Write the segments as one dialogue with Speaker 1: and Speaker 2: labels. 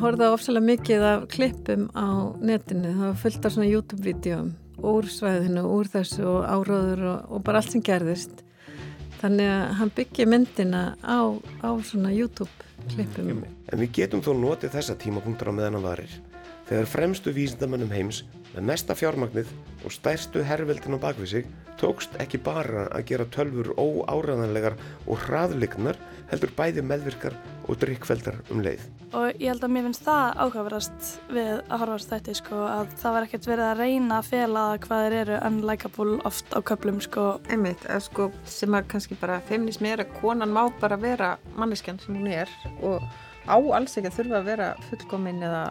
Speaker 1: horfða ofsalega mikið af klippum á netinu, það var fullt af svona YouTube-vídeóum úr svæðinu, úr þessu og áróður og, og bara allt sem gerðist. Þannig að hann byggja myndina á, á svona YouTube-klippum.
Speaker 2: En við getum þó notið þessa tímapunktur á meðan að varir. Þegar fremstu vísindamönnum heims með mesta fjármagnið og stærstu herrveldin á bakvið sig tókst ekki bara að gera tölfur óáraðanlegar og hraðlignar heldur bæði meðvirkar og drikkveldar um leið.
Speaker 3: Og ég held að mér finnst það ákvæmverðast við að horfast þetta sko að það var ekkert verið að reyna að fela hvað þeir eru unlikeable oft á köplum sko.
Speaker 1: Einmitt, að sko sem að kannski bara feminismi er að konan má bara vera manneskjan sem hún er og á alls ekki að þurfa að vera fullkominn eða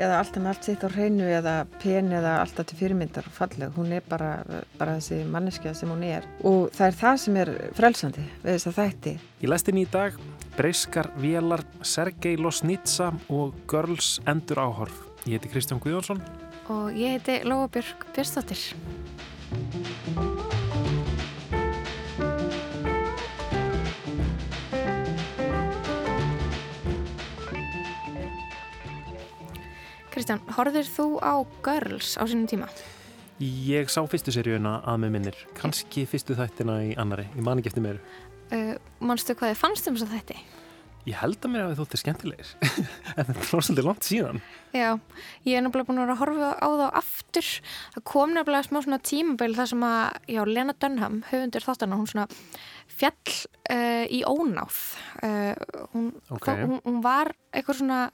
Speaker 1: eða allt en allt sitt á hreinu eða pen eða alltaf til fyrirmyndar og falleg. Hún er bara, bara þessi manneskja sem hún er. Og það er það sem er frelsandi við þess að þætti.
Speaker 4: Í læstin í dag Breiskar Vélar Sergei Losnitsa og Girls Endur Áhorf. Ég heiti Kristján Guðjónsson.
Speaker 5: Og ég heiti Lóabjörg Björnstóttir Kristján, horfður þú á Girls á sínum tíma?
Speaker 4: Ég sá fyrstu seríuna að með minnir, kannski fyrstu þættina í annari, ég man ekki eftir mér.
Speaker 5: Uh, Manstu hvað þið fannst um þess að þætti?
Speaker 4: Ég held að mér að þið þóttir skemmtilegir, en þetta er svolítið langt síðan.
Speaker 5: Já, ég er náttúrulega búin að horfa á þá aftur. Það kom náttúrulega smá svona tímabeil þar sem að, já, Lena Dunham, höfundur þáttana, hún svona fjall uh, í ónáð. Uh, hún,
Speaker 4: okay.
Speaker 5: hún, hún var eitthvað svona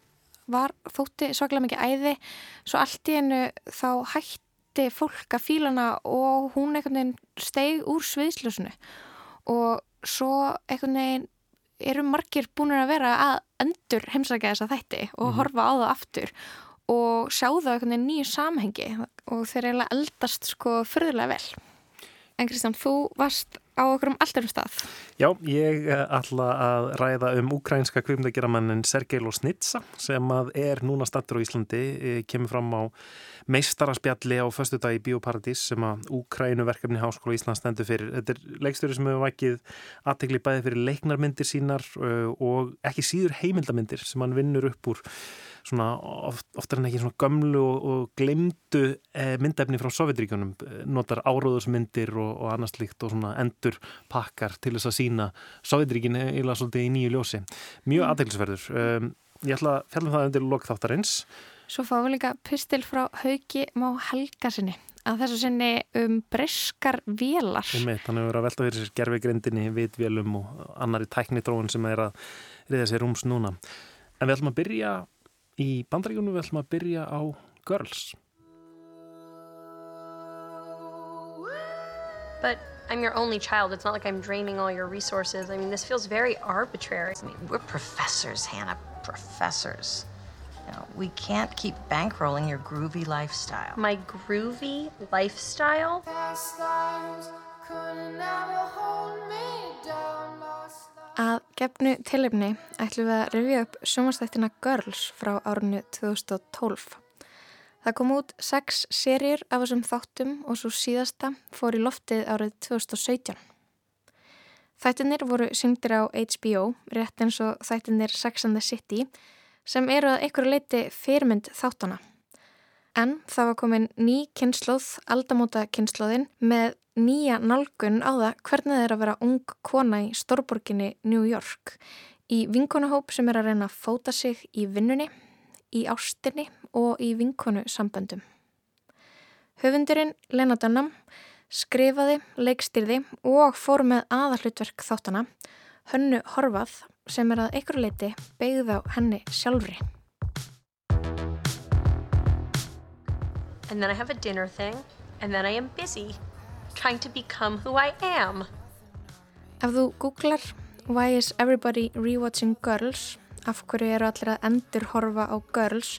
Speaker 5: var þótti svaklega mikið æði svo allt í hennu þá hætti fólk að fílana og hún einhvern veginn steig úr sviðslösunu og svo einhvern veginn eru margir búin að vera að endur heimsækja þessa þætti og mm. horfa á það aftur og sjá það einhvern veginn nýju samhengi og þeir eiginlega eldast sko förðulega vel. En Kristján, þú varst á okkur um alltaf um stað.
Speaker 4: Já, ég ætla að ræða um ukrænska kvimdagjaramannin Sergei Losnitsa sem að er núna stattur á Íslandi, e, kemur fram á meistaraspjalli á förstu dag í Bíóparadís sem að Ukrænuverkefni Háskóla Íslands stendur fyrir. Þetta er leikstöru sem hefur vakið aðtegli bæði fyrir leiknarmyndir sínar og ekki síður heimildamindir sem hann vinnur upp úr svona oft, oftar en ekki svona gömlu og, og glemdu eh, myndefni frá Sovjetríkunum, notar áróðusmyndir og, og annars líkt og svona endur pakkar til þess að sína Sovjetríkin eða svolítið í nýju ljósi. Mjög mm. aðeinsverður. Um, ég ætla að fjalla um það undir lokþáttarins.
Speaker 5: Svo fáum við líka pistil frá Hauki Má Helgarsinni að þessu sinni um breskar vélar.
Speaker 4: Þannig að við erum að velta fyrir sér gerfi vitvélum og annari tæknitróun sem er að reyða sér rúms núna. En við ætlum að byrja Í bandaríkunum við ætlum að byrja á Girls.
Speaker 6: But I'm your only child. It's not like I'm draining all your resources. I mean, this feels very arbitrary.
Speaker 7: I mean, we're professors, Hannah. Professors. You know, we can't keep bankrolling your groovy lifestyle.
Speaker 6: My groovy lifestyle?
Speaker 5: Að gefnu tilefni ætlum við að revja upp sjómanstættina Girls frá árunni 2012. Það kom út sex serjur af þessum þáttum og svo síðasta fór í loftið árið 2017. Þættinir voru syngdir á HBO, rétt eins og þættinir Sex and the City, sem eru að einhverju leiti fyrmynd þáttana. En það var komin ný kynnslóð, aldamóta kynnslóðin, með nýja nálgun á það hvernig það er að vera ung kona í stórborginni New York. Í vinkonahóp sem er að reyna að fóta sig í vinnunni, í ástinni og í vinkonu samböndum. Höfundurinn Lena Dunham skrifaði, leikstýrði og fór með aðallutverk þáttana, hönnu Horfað sem er að einhverju leiti beigð á henni sjálfri.
Speaker 6: And then I have a dinner thing, and then I am busy trying to become who I am.
Speaker 5: Ef þú googlar Why is everybody rewatching Girls, af hverju eru allir að endur horfa á Girls,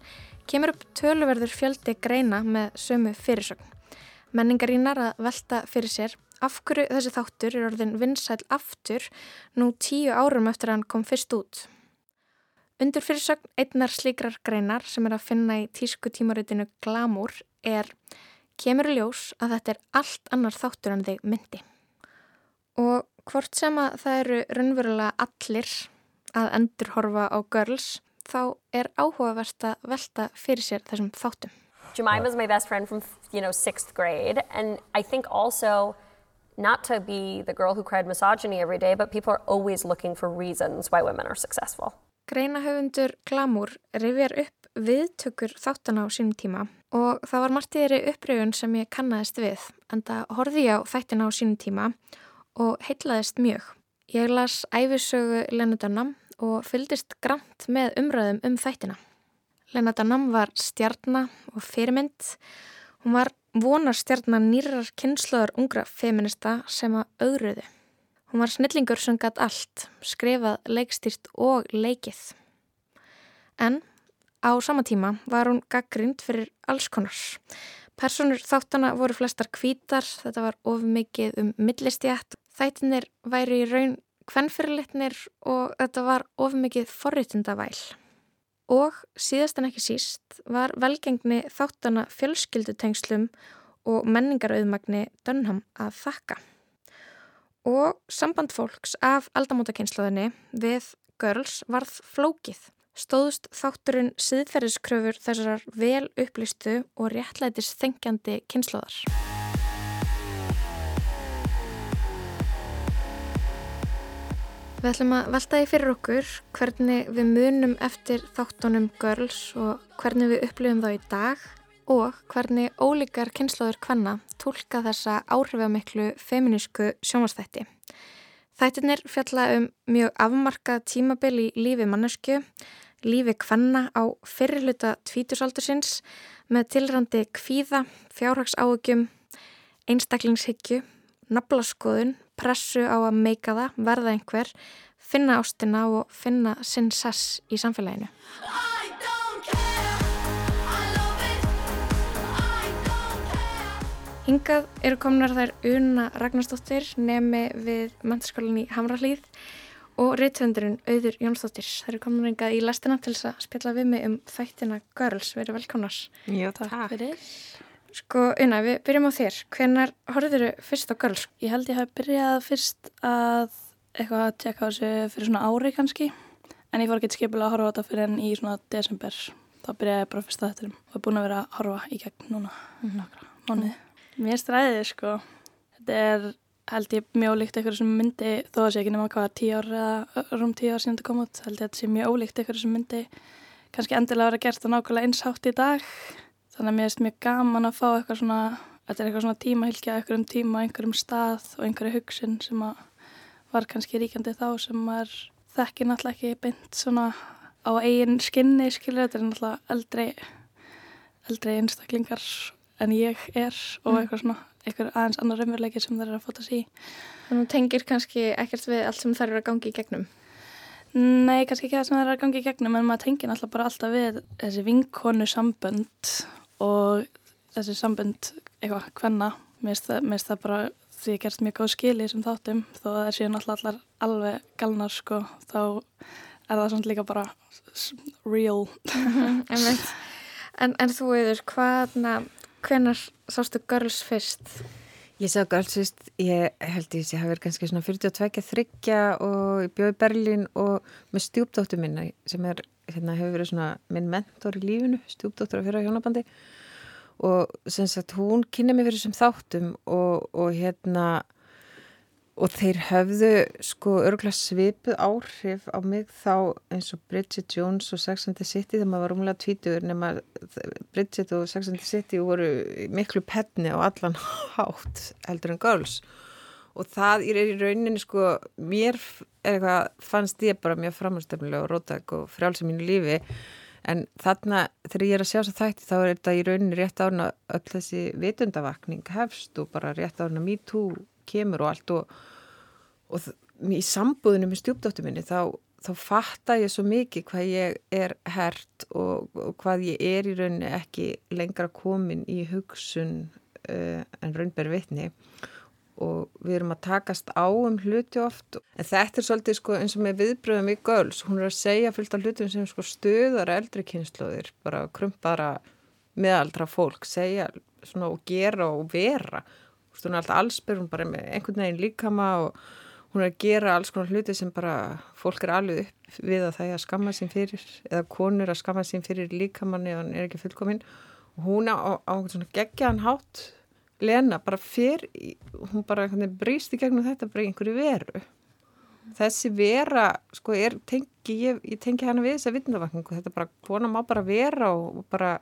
Speaker 5: kemur upp töluverður fjöldi greina með sömu fyrirsögn. Menningarínar að velta fyrir sér af hverju þessi þáttur er orðin vinsæl aftur nú tíu árum eftir að hann kom fyrst út. Undur fyrirsögn einnar slíkrar greinar sem er að finna í tísku tímaritinu Glamour er kemur ljós að þetta er allt annar þáttur en þig myndi. Og hvort sem að það eru raunverulega allir að endurhorfa á girls þá er áhugavert að velta fyrir sér þessum þáttum.
Speaker 6: Jemima's my best friend from, you know, sixth grade. And I think also not to be the girl who cried misogyny every day, but people are always looking for reasons why women are successful.
Speaker 5: Greinahöfundur Glamour rifjar upp viðtökur þáttan á sínum tíma og það var margt í þeirri uppröfun sem ég kannadist við en það horfi ég á þættina á sínum tíma og heitlaðist mjög. Ég las æfisögu Lena Dunham og fyldist grænt með umröðum um þættina. Lena Dunham var stjarnar og fyrirmynd. Hún var vonar stjarnar nýrar kynnslöður ungra feminista sem að auðröðu. Hún var snillingur sem gætt allt, skrifað leikstýrt og leikið. En á sama tíma var hún gaggrind fyrir alls konars. Personur þáttana voru flestar kvítar, þetta var of mikið um millistjætt. Þættinir væri í raun kvennfyrirlitnir og þetta var of mikið forritundavæl. Og síðast en ekki síst var velgengni þáttana fjölskyldutengslum og menningarauðmagni Dönham að þakka og samband fólks af aldamótakynslaðinni við Girls varð flókið. Stóðust þátturinn siðferðiskröfur þessar vel upplistu og réttlætis þengjandi kynslaðar. Við ætlum að velta því fyrir okkur hvernig við munum eftir þáttunum Girls og hvernig við upplifum þá í dag og hvernig ólíkar kynslaður hvenna tólka þessa áhrifamiklu feminísku sjónvastætti. Þættirnir fjalla um mjög afmarkað tímabil í lífi mannesku, lífi hvenna á fyrirluta tvítusaldursins með tilrandi kvíða, fjárhagsáögjum, einstaklingshyggju, naflaskoðun, pressu á að meika það, verða einhver, finna ástina og finna sinn sass í samfélaginu. Hingað eru komnar þær Una Ragnarstóttir nemi við mannskólinni Hamralíð og reytvendurinn Auður Jónsdóttir. Þær eru komnar hingað í lastina til þess að spjalla við mig um þættina Girls. Við erum velkomnar.
Speaker 8: Já, takk.
Speaker 3: Fyrir.
Speaker 5: Sko, Una, við byrjum á þér. Hvenar horfður þau fyrst á Girls?
Speaker 3: Ég held ég hafi byrjað fyrst að eitthvað að tjekka á þessu fyrir svona ári kannski. En ég fór ekki skipilega að horfa á þetta fyrir enn í svona desember. Þá byrjaði ég bara fyrst að þetta og er búin að vera að horfa í gegn núna mm -hmm. Mér stræðið sko. Þetta er held ég mjög ólíkt eitthvað sem myndi, þó að sé ekki nema hvaða tíu ár eða rúm tíu ár síðan þetta kom út, held ég að þetta sé mjög ólíkt eitthvað sem myndi kannski endilega vera gert á nákvæmlega einshátt í dag. Þannig að mér finnst mjög gaman að fá eitthvað svona, þetta er eitthvað svona tímahylgja, einhverjum tíma, einhverjum stað og einhverju hugsun sem var kannski ríkjandi þá sem maður þekki náttúrulega ekki beint svona á eigin skinni, skilur þetta er náttúrulega eldri, eldri einstaklingar en ég er og
Speaker 5: Mm.
Speaker 3: eitthvað svona eitthvað aðeins annar raunveruleiki sem það er að fóta sig í.
Speaker 5: Þannig að þú tengir kannski ekkert við allt sem þær eru að gangi í gegnum.
Speaker 3: Nei, kannski ekki það sem það er að gangi í gegnum en maður tengir náttúrulega bara alltaf við þessi vinkonu sambönd og þessi sambönd eitthvað hvenna, mér finnst það, það bara því að gerst mjög góð skili sem þáttum þó að það séu náttúrulega alveg galnar sko, þá er það svona líka bara real.
Speaker 5: en, en, þú veitur, hvaðna, hvenar sástu Girls fyrst?
Speaker 8: Ég sá galsist, ég held ég sé hafi verið kannski svona 42 þryggja og ég bjóði Berlín og með stjúpdóttur minna sem er, hérna, hefur verið svona minn mentor í lífinu, stjúpdóttur að fyrra hjónabandi og sem sagt hún kynna mig fyrir þessum þáttum og, og hérna og þeir höfðu sko örgulega svipuð áhrif á mig þá eins og Bridget Jones og Sex and the City þegar maður var umlega tvítur nema Bridget og Sex and the City voru miklu penni á allan hátt heldur en girls. Og það er í rauninni sko mér er eitthvað fannst ég bara mjög framhjálpstöfnilega og rótæk og frjálsum mínu lífi. En þarna þegar ég er að sjá að þætti þá er þetta í rauninni rétt árna öll þessi vitundavakning hefst og bara rétt árna me too kemur og allt og, og í sambúðinu með stjúpdóttu minni þá, þá fatta ég svo mikið hvað ég er hert og, og hvað ég er í rauninni ekki lengra komin í hugsun uh, en raunber vitni. Og við erum að takast á um hluti oft. En þetta er svolítið sko eins og með viðbröðum við girls, hún er að segja fullt af hlutum sem sko stöðar eldri kynnslóðir bara krumpara meðaldra fólk, segja svona og gera og vera hún er alltaf allsbyrjum bara með einhvern veginn líkama og, hún er að gera alls konar hluti sem bara fólk er alveg upp við að það er að skamma sín fyrir eða konur að skamma sín fyrir líkamanni og hann er ekki fullkominn. Og hún á, á svona geggjaðan hátt Lena bara fyrr hún bara brýst í gegnum þetta bara einhverju veru. Þessi vera, sko, er, tengi, ég, ég tengi hana við þess að vitnavakningu, þetta bara, kona má bara vera og bara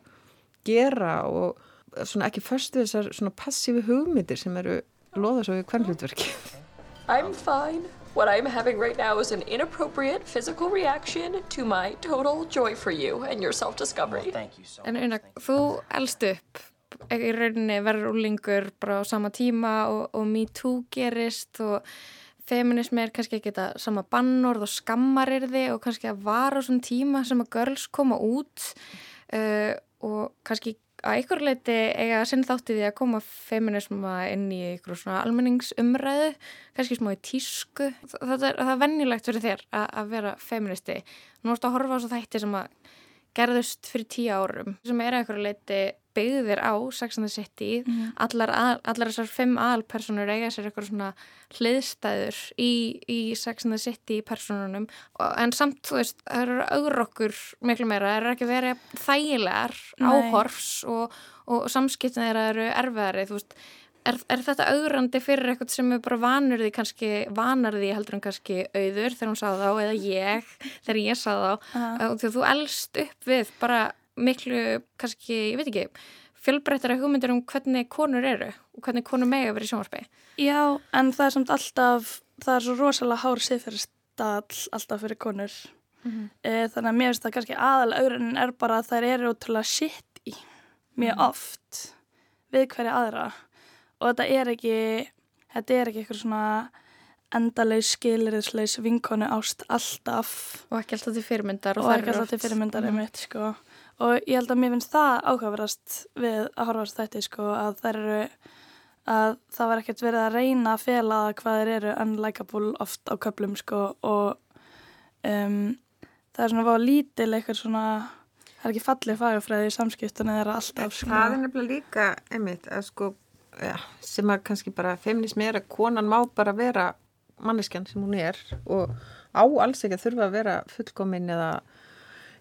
Speaker 8: gera og svona ekki förstu þessar svona passífi hugmyndir sem eru loða svo við hvern hlutverki.
Speaker 9: I'm fine. What I'm having right now is an inappropriate physical reaction to my total joy for you and your self-discovery.
Speaker 5: Well, so en Una, þú elst upp í rauninni verður úlingur bara á sama tíma og, og me too gerist og feminismi er kannski ekki þetta sama bannorð og skammarirði og kannski að vara á svona tíma sem að girls koma út uh, og kannski að ykkur leiti eiga að sinna þátti því að koma feminisma inn í ykkur svona almenningsumræðu, kannski smá í tísku. Það er, það er vennilegt fyrir þér að, að vera feministi. Nú ertu að horfa á þessu þætti sem að gerðust fyrir tíu árum sem er eitthvað leiti byggðir á Sex and the City. Mm. allar, að, allar þessar fimm aðalpersonur eiga sér eitthvað svona hliðstæður í, í Sex and the City personunum en samt þú veist það eru augur okkur miklu meira. Það eru ekki verið þægilegar áhorfs og, og samskiptin þeirra eru erfiðari. Þú veist Er, er þetta augrandi fyrir eitthvað sem er bara vanur því kannski, vanar því heldur en kannski auður þegar hún sá þá eða ég þegar ég sá þá. Uh -huh. og þú elst upp við bara miklu kannski, ég veit ekki fjölbreyttara hugmyndir um hvernig konur eru og hvernig konur mega verið í sjónvarpi
Speaker 3: Já, en það er samt alltaf það er svo rosalega hár siðferðstall alltaf fyrir konur mm -hmm. e, þannig að mér finnst það kannski aðal augrunnin er bara að þær eru ótrúlega sitt í mjög -hmm. oft við hverja aðra og þetta er ekki þetta er ekki eitthvað svona endalegs, skiliriðslegs vinkonu ást alltaf
Speaker 5: og ekki alltaf til fyrirmyndar
Speaker 3: og, og ekki alltaf til fyrirmyndar mm. mitt, sko. Og ég held að mér finnst það áhugaverast við að horfast þetta sko, að það eru að það var ekkert verið að reyna að fela hvað þeir eru unlikeable oft á köplum sko, og um, það er svona að lítil eitthvað svona það er ekki fallið fagafræði í samskiptunni þeirra alltaf
Speaker 8: sko. Það er nefnilega líka einmitt að sko ja, sem að kannski bara feminismi er að konan má bara vera manneskjan sem hún er og á alls ekki að þurfa að vera fullkominn eða,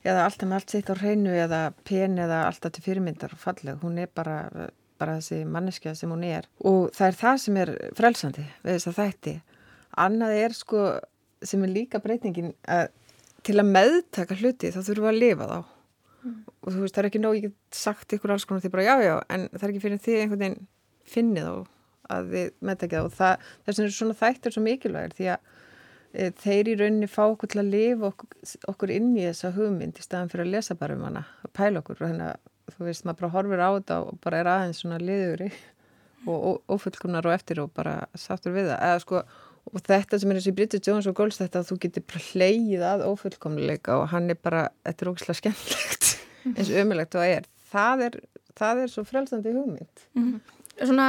Speaker 8: eða alltaf með allt sitt á hreinu eða pen eða alltaf til fyrirmyndar og falleg, hún er bara, bara þessi manneskja sem hún er. Og það er það sem er frelsandi við þess að þætti. Annað er sko sem er líka breytingin að til að meðtaka hluti þá þurfum við að lifa þá. Mm. og þú veist það er ekki nóg, ég get sagt ykkur alls konar því bara já já en það er ekki fyrir því einhvern veginn finnið og að við meðtækja það og það, þess vegna er svona þættir svo mikilvægir því að þeir í rauninni fá okkur til að lifa okkur, okkur inn í þessa hugmynd í staðan fyrir að lesa bara um hana og pæla okkur. Og hérna, þú veist, maður bara horfir á þetta og bara er aðeins svona liðugri og ofullkomnar og eftir og bara sáttur við það, eða sko og þetta sem er þessi Bridget Jones og Goals þetta að þú getur bara hleyið að ofullkomnuleika og hann er bara, þetta er ógislega skemmtlegt eins og ömulegt og er. Það er, það er svo frelsandi hugmynd. Mm -hmm
Speaker 5: svona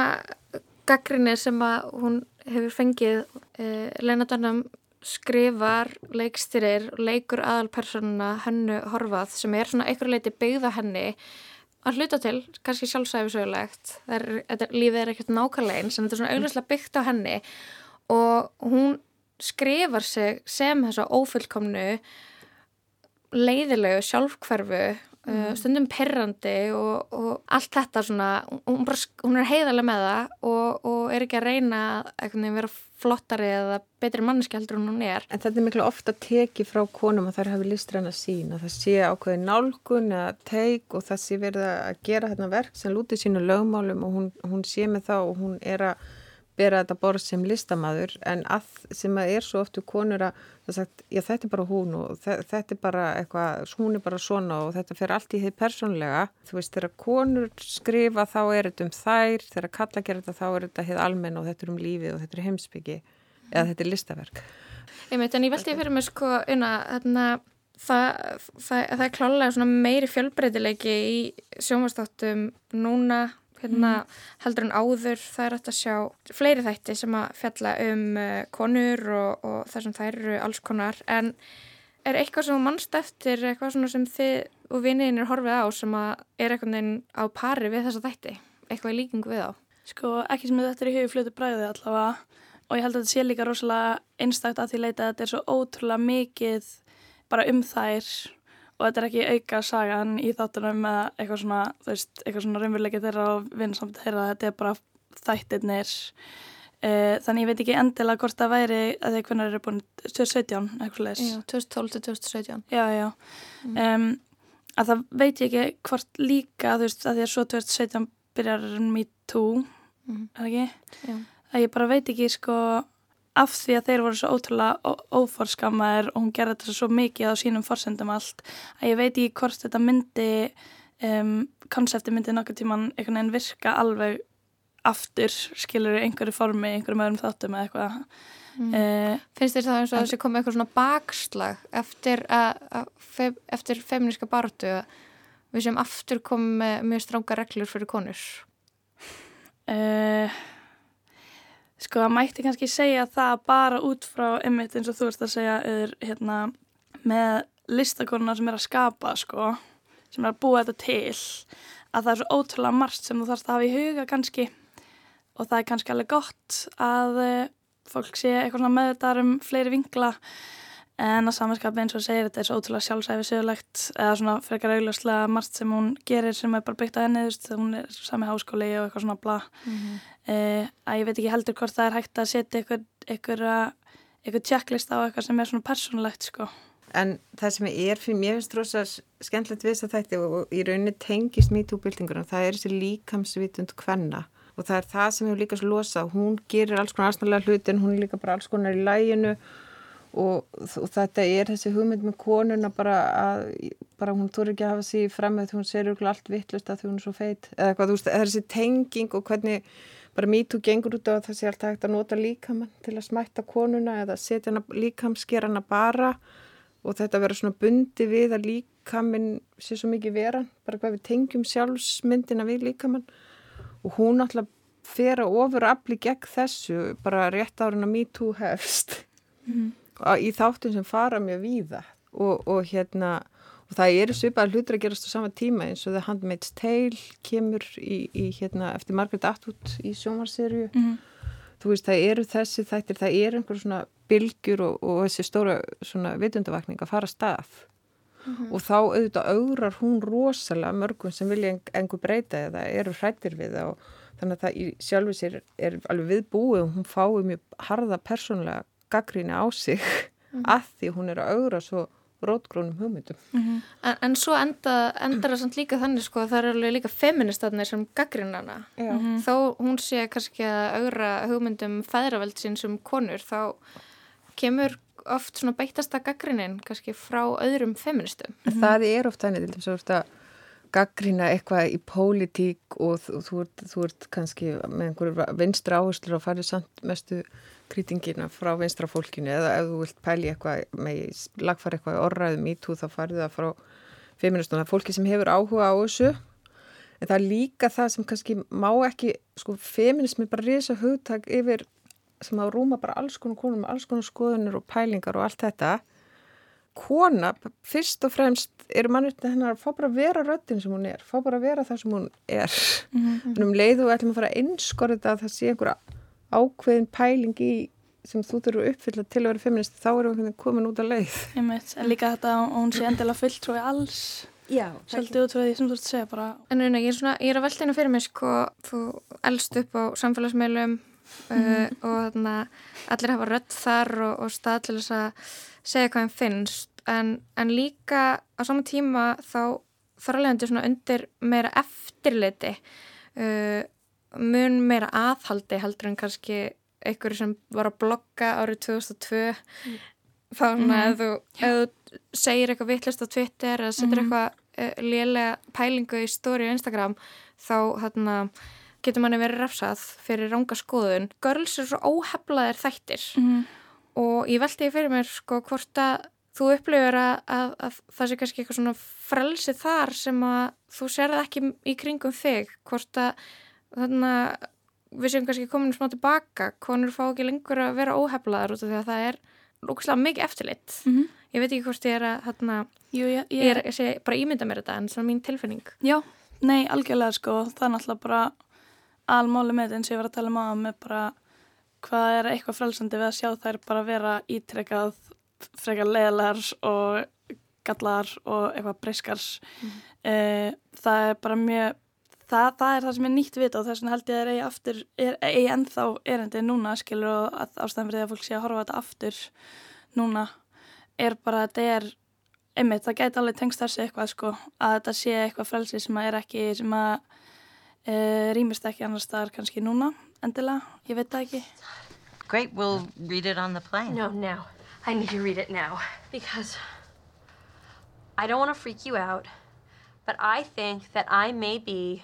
Speaker 5: gaggrinni sem að hún hefur fengið eh, Lena Dunham skrifar, leikstyrir og leikur aðalpersonuna hennu horfað sem er svona einhver leiti byggða henni að hluta til, kannski sjálfsæfisögulegt lífið er ekkert nákvæmlega eins en þetta er svona auðvitað byggt á henni. Og hún skrifar sig sem þessa ófullkomnu leiðilegu sjálfkverfu Uh, stundum perrandi og, og allt þetta svona, hún, bara, hún er heiðarlega með það og, og er ekki að reyna að vera flottari eða betri manneski heldur en hún er.
Speaker 8: En þetta er miklu ofta tekið frá konum að þær hafi listræna sín að það sé ákveði nálgun eða teik og það sé verið að gera þetta verk sem lútið sínu lögmálum og hún, hún sé með þá og hún er að bera þetta borð sem listamaður en að, sem að er svo oftu konur að sagt, já, þetta er bara hún og þetta er bara eitthvað, hún er bara svona og þetta fer allt í því persónlega þú veist, þegar konur skrifa þá er þetta um þær, þegar kalla gera þetta þá er þetta heið almenn og þetta er um lífið og þetta er heimsbyggi eða þetta er listaverk.
Speaker 5: Einmitt, en ég veldi fyrir mig sko unna, þarna það, það, það er klálega meiri fjölbreytileiki í sjómanstáttum núna hérna mm. heldur en áður það er að sjá fleiri þætti sem að fjalla um uh, konur og, og það sem þær eru alls konar. En er eitthvað sem mannst eftir eitthvað sem þið og vinniðin er horfið á sem að er eitthvað á pari við þessa þætti? Eitthvað í líkingu við á
Speaker 3: Sko ekki sem þetta er í hugið flutu bræði allavega. Og ég held að þetta sé líka rosalega einstakt að því leita að þetta er svo ótrúlega mikið bara um þær og þetta er ekki auka sagan í þáttunum með eitthvað svona, þú veist, eitthvað svona raunveruleiki þeirra og vinsamt þeirra, þetta er bara þættirnir uh, þannig ég veit ekki endilega hvort það væri að því hvernig er búin 2017, eitthvað leis
Speaker 5: Já, 2012-2017
Speaker 3: Já, já um, að það veit ég ekki hvort líka, þú veist, að því að svo 2017 byrjar Me Too
Speaker 5: Mhm.
Speaker 3: er það ekki?
Speaker 5: Já.
Speaker 3: að ég bara veit ekki sko af því að þeir voru svo ótrúlega ó- óforskammaðir og hún gerði þetta svo mikið á sínum forsendum allt að ég veit ekki hvort þetta myndi um, konsepti myndi nokkuð tíman einhvern veginn virka alveg aftur, skilur einhverju formi, einhverjum öðrum þáttum eða eitthvað
Speaker 5: Mm.
Speaker 3: uh,
Speaker 5: Finnst þér það eins og þessi komið eitthvað svona bakslag eftir, að, að, fe, eftir feministka baratu að við sem aftur komum með mjög stránga reglur fyrir konur?
Speaker 3: uh, sko það mætti kannski segja það bara út frá einmitt eins og þú ert að segja er, hérna, með listakonuna sem er að skapa sko, sem er að búa þetta til að það er svo ótrúlega margt sem þú þarfst að hafa í huga kannski. Og það er kannski alveg gott að uh, fólk sé eitthvað meðvitaðar um fleiri vingla en að samanskapi eins og segir þetta er svo ótrúlega sjálfsæfi sögulegt eða svona frekar augljóslega margt sem hún gerir sem er bara byggt að henni þú veist, hún er sami háskóli og eitthvað svona bla.
Speaker 5: Mhm.
Speaker 3: uh, að ég veit ekki heldur hvort það er hægt að setja eitthvað, eitthvað, eitthvað checklist á eitthvað sem er svona persónulegt sko.
Speaker 8: En það sem er fyrir mér finnst rosa skemmtilegt við þess að þetta og í rauninni tengist MeToo-byltingunum, það er þessi líkamsvitund hvenna og það er það sem hefur líka svo losa, hún gerir alls konar aðsnalega hluti en hún er líka bara alls konar í læginu og, og þetta er þessi hugmynd með konuna bara að bara hún þóri ekki að hafa sig fram með því hún ser örugglega allt vittlust að því hún er svo feit. Eða hvað, þú veist, það er þessi tenging og hvernig bara MeToo gengur út á að það sé alltaf hægt að nota líkamann til að smætta konuna eða setja hana líkamskerana bara og þetta verður svona bundi við að líkaminn sé svo mikið vera, bara hvað við tengjum sjálfsmyndina við líkamann. Og hún alltaf fer að ofur afli gegn þessu, bara rétt árin að MeToo hefst. Og í þáttum sem fara mjög víða. Og, og hérna og það eru svipaðar hlutur að gerast á sama tíma eins og The Handmaid's Tale kemur í, í hérna eftir Margaret Atwood í sjónvarserju
Speaker 3: Mhm.
Speaker 8: þú veist það eru þessi þættir það eru einhver svona bylgjur og, og þessi stóra svona vitundavakning að fara stað. Og þá auðvitað augrar hún rosalega mörgum sem vilja en- engu breyta eða eru hrættir við það og þannig að það í sjálfu sér er alveg viðbúið og hún fái mjög harða persónlega gaggríni á sig að því hún er að augra svo rótgrónum hugmyndum.
Speaker 5: En, en svo enda, endar það samt líka þannig sko að það eru alveg líka feministarnir sem gaggrinn hana.
Speaker 8: Já.
Speaker 5: Þó hún sé kannski að augra hugmyndum fæðraveld sín sem konur þá kemur oft svona beittasta gaggrinnin kannski frá öðrum feministum.
Speaker 8: Það er oft þannig til þess að þú ert að gaggrina eitthvað í pólitík og þú, þú, ert, þú ert kannski með einhverju vinstra áherslur og farið samt mestu krýtingina frá vinstra fólkinu. Eða ef þú vilt pæli eitthvað með lagfara eitthvað orraðum í tú þá farið það frá feministum, það er fólki sem hefur áhuga á þessu en það er líka það sem kannski má ekki, sko feminismi bara risa hugtak yfir sem að rúma bara alls konar konum alls konar skoðunir og pælingar og allt þetta. Kona, fyrst og fremst eru mannutni hennar að fá bara að vera röddin sem hún er, fá bara að vera það sem hún er. En um leiðu ætlum að fara að einskorða að það sé einhverja ákveðin pæling í sem þú þurfur að uppfylla til að vera feminist þá erum við komin út að leið.
Speaker 3: Einmitt, en líka þetta að hún sé endilega fulltrúi alls.
Speaker 8: Já,
Speaker 3: svolítið út frá því sem þú ert að segja bara
Speaker 5: En neina, ég er, svona, ég er að velta hérna fyrir mig sko, þú elst upp á samfélagsmeilum uh, og þarna allir hafa rödd þar og, og stað til þess að segja hvað þeim finnst. En, en líka á sama tíma þá þarlegandi undir meira eftirliti uh, mun meira aðhaldi heldur en kannski einhverju sem var að blogga árið 2002 þá svona ef þú, ef þú segir eitthvað vittlust á Twitter eða setur eitthvað uh, lélega pælingu í stóri á Instagram þá þarna getur manni verið refsað fyrir ranga skoðun. Girls er svo óheflaðir þættir. Og ég velti fyrir mér sko hvort að þú upplifir að, að, að það sé kannski eitthvað svona frelsi þar sem að þú sérð ekki í kringum þig hvort að þarna við séum kannski komin smá tilbaka. Konur fá ekki lengur að vera óheflaðar út af því að það er lúkslega mikið eftirlit.
Speaker 3: Mhm.
Speaker 5: ég veit ekki hvort ég er að þarna,
Speaker 3: Jú, ég,
Speaker 5: ég er ég sé, bara ímynda mér þetta en svona mín tilfinning.
Speaker 3: Já, nei, algjörlega sko, það er náttúrulega bara almáli með þetta eins og ég var að tala um að með bara hvað er eitthvað frelsandi við að sjá þær bara vera ítrekkað frekar leðlar og gallar og eitthvað breyskars. Mm. uh, það er bara mjög það, það er það sem er nýtt vita og þess vegna held ég að það er eigi aftur er, eigi ennþá erindi núna skilur og að ástæðan fyrir því að fólk sé að horfa þetta aftur núna er bara að þetta er einmitt, það gæti alveg tengst þessi eitthvað sko, að þetta sé eitthvað frelsi sem að er ekki, sem að e, rýmist ekki annar staðar kannski núna endilega, ég veit það ekki
Speaker 7: Great, we'll read it on the plane
Speaker 9: No, now. I need to read it now. Because I don't want to freak you out, but I think that I may be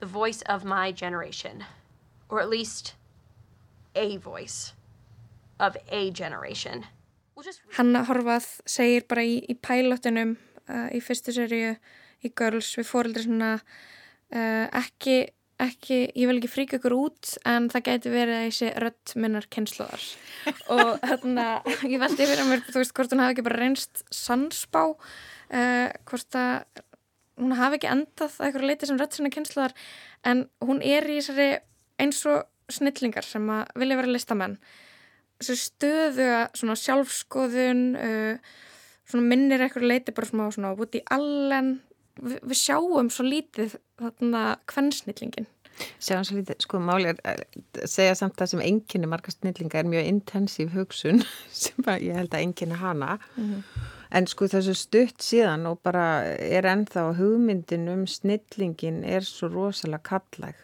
Speaker 9: the voice of my generation. Or at least a voice of a generation.
Speaker 5: Hanna Horvað segir bara í, í pælotunum uh, í fyrstu seríu í Girls við fóreldri svona uh, ekki, ekki, ég vil ekki fríka ykkur út en það gæti verið þessi rött minnar kynnslóðar og þarna, ég veldi yfir að mér þú veist hvort hún hafi ekki bara reynst sannspá uh, hvort að hún hafi ekki endað að eitthvað leiti sem rött sinna kynnslóðar en hún er í þessari eins og snillingar sem að vilja vera listamenn. Stöðu svona sjálfskoðun uh, svona minnir eitthvað leiti bara svona, svona út í allen. Vi, við sjáum svo lítið þarna kvennsnillingin
Speaker 8: Sjáum svo lítið, sko máli er að segja samt það sem enginni marga snillinga er mjög intensív hugsun sem ég held að enginni hana. Mm -hmm. En sko þessu stutt síðan og bara er ennþá hugmyndin um snillingin er svo rosalega kallæg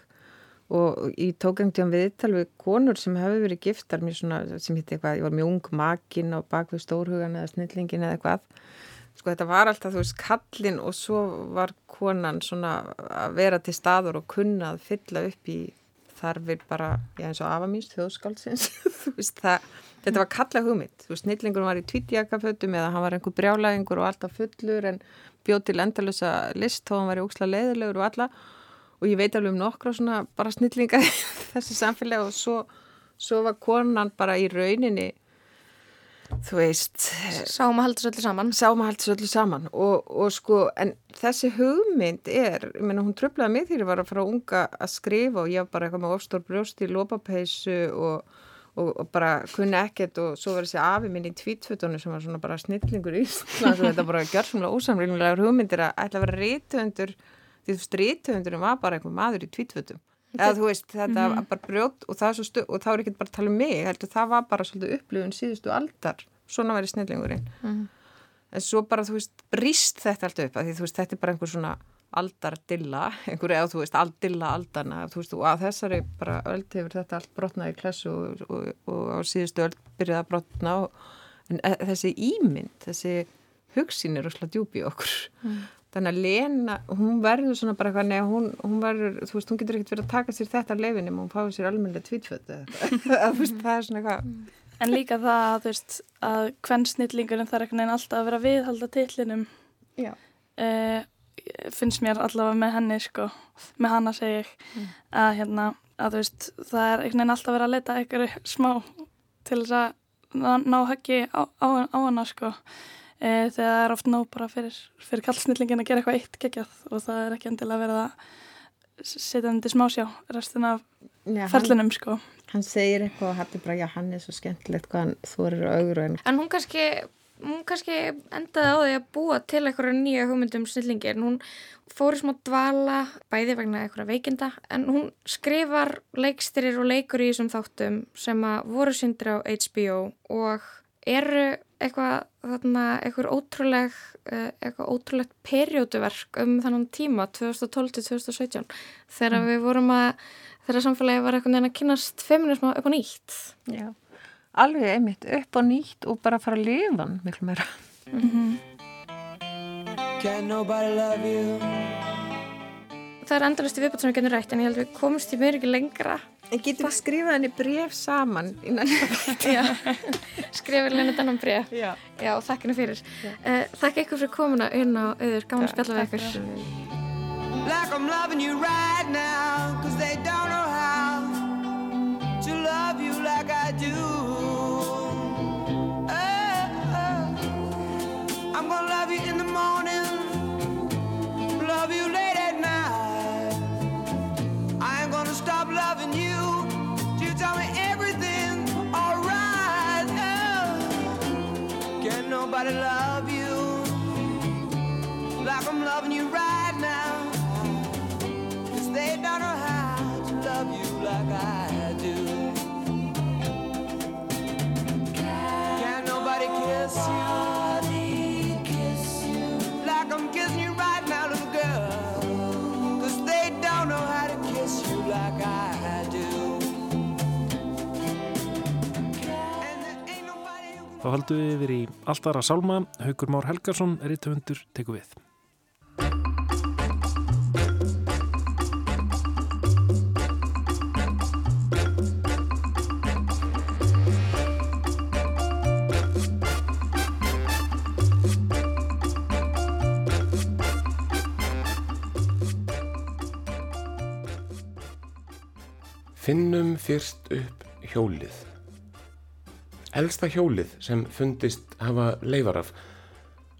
Speaker 8: og ég tók einhvern veginn viðtal við konur sem hefur verið giftar mér svona, sem hitt eitthvað, ég var mjög ung makin og bak við stórhugan eða snillingin eða eitthvað. Sko þetta var alltaf þú veist kallin og svo var konan svona að vera til staður og kunna að fylla upp í þarfir bara, já eins og afamýst þjóðskálsins, þú veist það þetta var kalla hugmynd, þú veist snillingur var í tvítjakafötum eða hann var einhver brjálæðingur og alltaf fullur en bjóð til endalösa list og hann var í óksla leiðilegur og alla. Og ég veit alveg um nokkra svona bara snillinga þessi samfélag og svo, svo var konan bara í rauninni þú veist
Speaker 5: Sáum að halda svo öllu saman.
Speaker 8: Sáum að halda svo öllu saman. Og, og sko en þessi hugmynd er ég menna hún tröflaði mig þegar ég var að fara unga að skrifa og ég var bara eitthvað með ofstór brjóst í lópapeisu og, og, og bara kunni ekkert og svo var þessi afi minn í tvítfutunum sem var svona bara snillingur í Ísland og þetta bara gjörðsumlega ósamlega hugmyndir að ætla að vera rítuöndur því þú strítuðundunum var bara einhver maður í tvítvötum eða þú veist þetta mm -hmm. bara brjótt og það, stu, og það er ekki bara að tala um mig heldur það var bara svolítið upplifun síðustu aldar svona verið snillingurinn mm -hmm. en svo bara þú veist brist þetta allt upp því þú veist þetta er bara einhver svona aldardilla, einhver eða þú veist aldilla aldana þú veist og að þessari bara öll hefur þetta allt brotnað í klassu og, og, og á síðustu öll byrjaði að brotna en e, þessi ímynd, þessi hugsin er rosalega djúbi okkur mm þannig að Lena, hún verður svona bara eitthvað, neða hún, hún verður, þú veist, hún getur ekkert verið að taka sér þetta lefinum og hún fáið sér almennilega tvítfötu það er svona eitthvað.
Speaker 3: En líka það, þú veist, að hvern snillingurinn þarf ekkert neina alltaf að vera viðhalda tillinum uh, finnst mér allavega með henni sko, með hanna segi ég. Mm. að hérna, að þú veist það er ekkert neina alltaf að vera að leta eitthvað smá til þess að ná höggi á, á, á hana sko e, þegar það er oft nóg bara fyrir, fyrir kallsnillingin að gera eitthvað eitt geggjað og það er ekki endilega verið að setja hann til smásjá restin af já, ferlinum hann, sko.
Speaker 8: Hann segir eitthvað og hættir bara já hann er svo skemmtilegt hvað hann þú eru augur
Speaker 5: en hún kannski, hún kannski endaði á því að búa til eitthvað nýja hugmyndum snillingin hún fóri smá dvala bæði vegna eitthvað veikinda en hún skrifar leikstyrir og leikur í þessum þáttum sem að voru syndri á HBO og eru eitthvað þarna, eitthvað ótrúleg eh, eitthvað ótrúlegt perjóduverk um þannan tíma 2012-2017 þegar mm. við vorum að þegar samfélagi var eitthvað neina að kynast feminisma upp á nýtt
Speaker 8: Já, alveg einmitt upp á nýtt og bara fara að lifa miklu meira mm -hmm.
Speaker 5: Can nobody love you Það er endalist í viðbútt sem við getum rætt en ég held að við komumst í mér ekki lengra.
Speaker 8: En getum við skrifað henni bref saman innan
Speaker 5: Skrifað henni þennan bref Já, Já þakk henni fyrir. Uh, Þakk ykkur fyrir komuna inn á auður Gaman að spjalla við ykkur. Like I'm loving you right now Cause they don't know how To love you like I do. Oh, oh. I'm gonna love you in the morning Love you late try to love you like I'm loving you right now. Cause
Speaker 10: they don't know how to love you like I do. Can nobody kiss you?
Speaker 4: Þá haldum við yfir í alltara sálma. Haugur Már Helgarsson í töfundur, teku við.
Speaker 2: Finnum fyrst upp hjólið. Elsta hjólið sem fundist hafa leifar af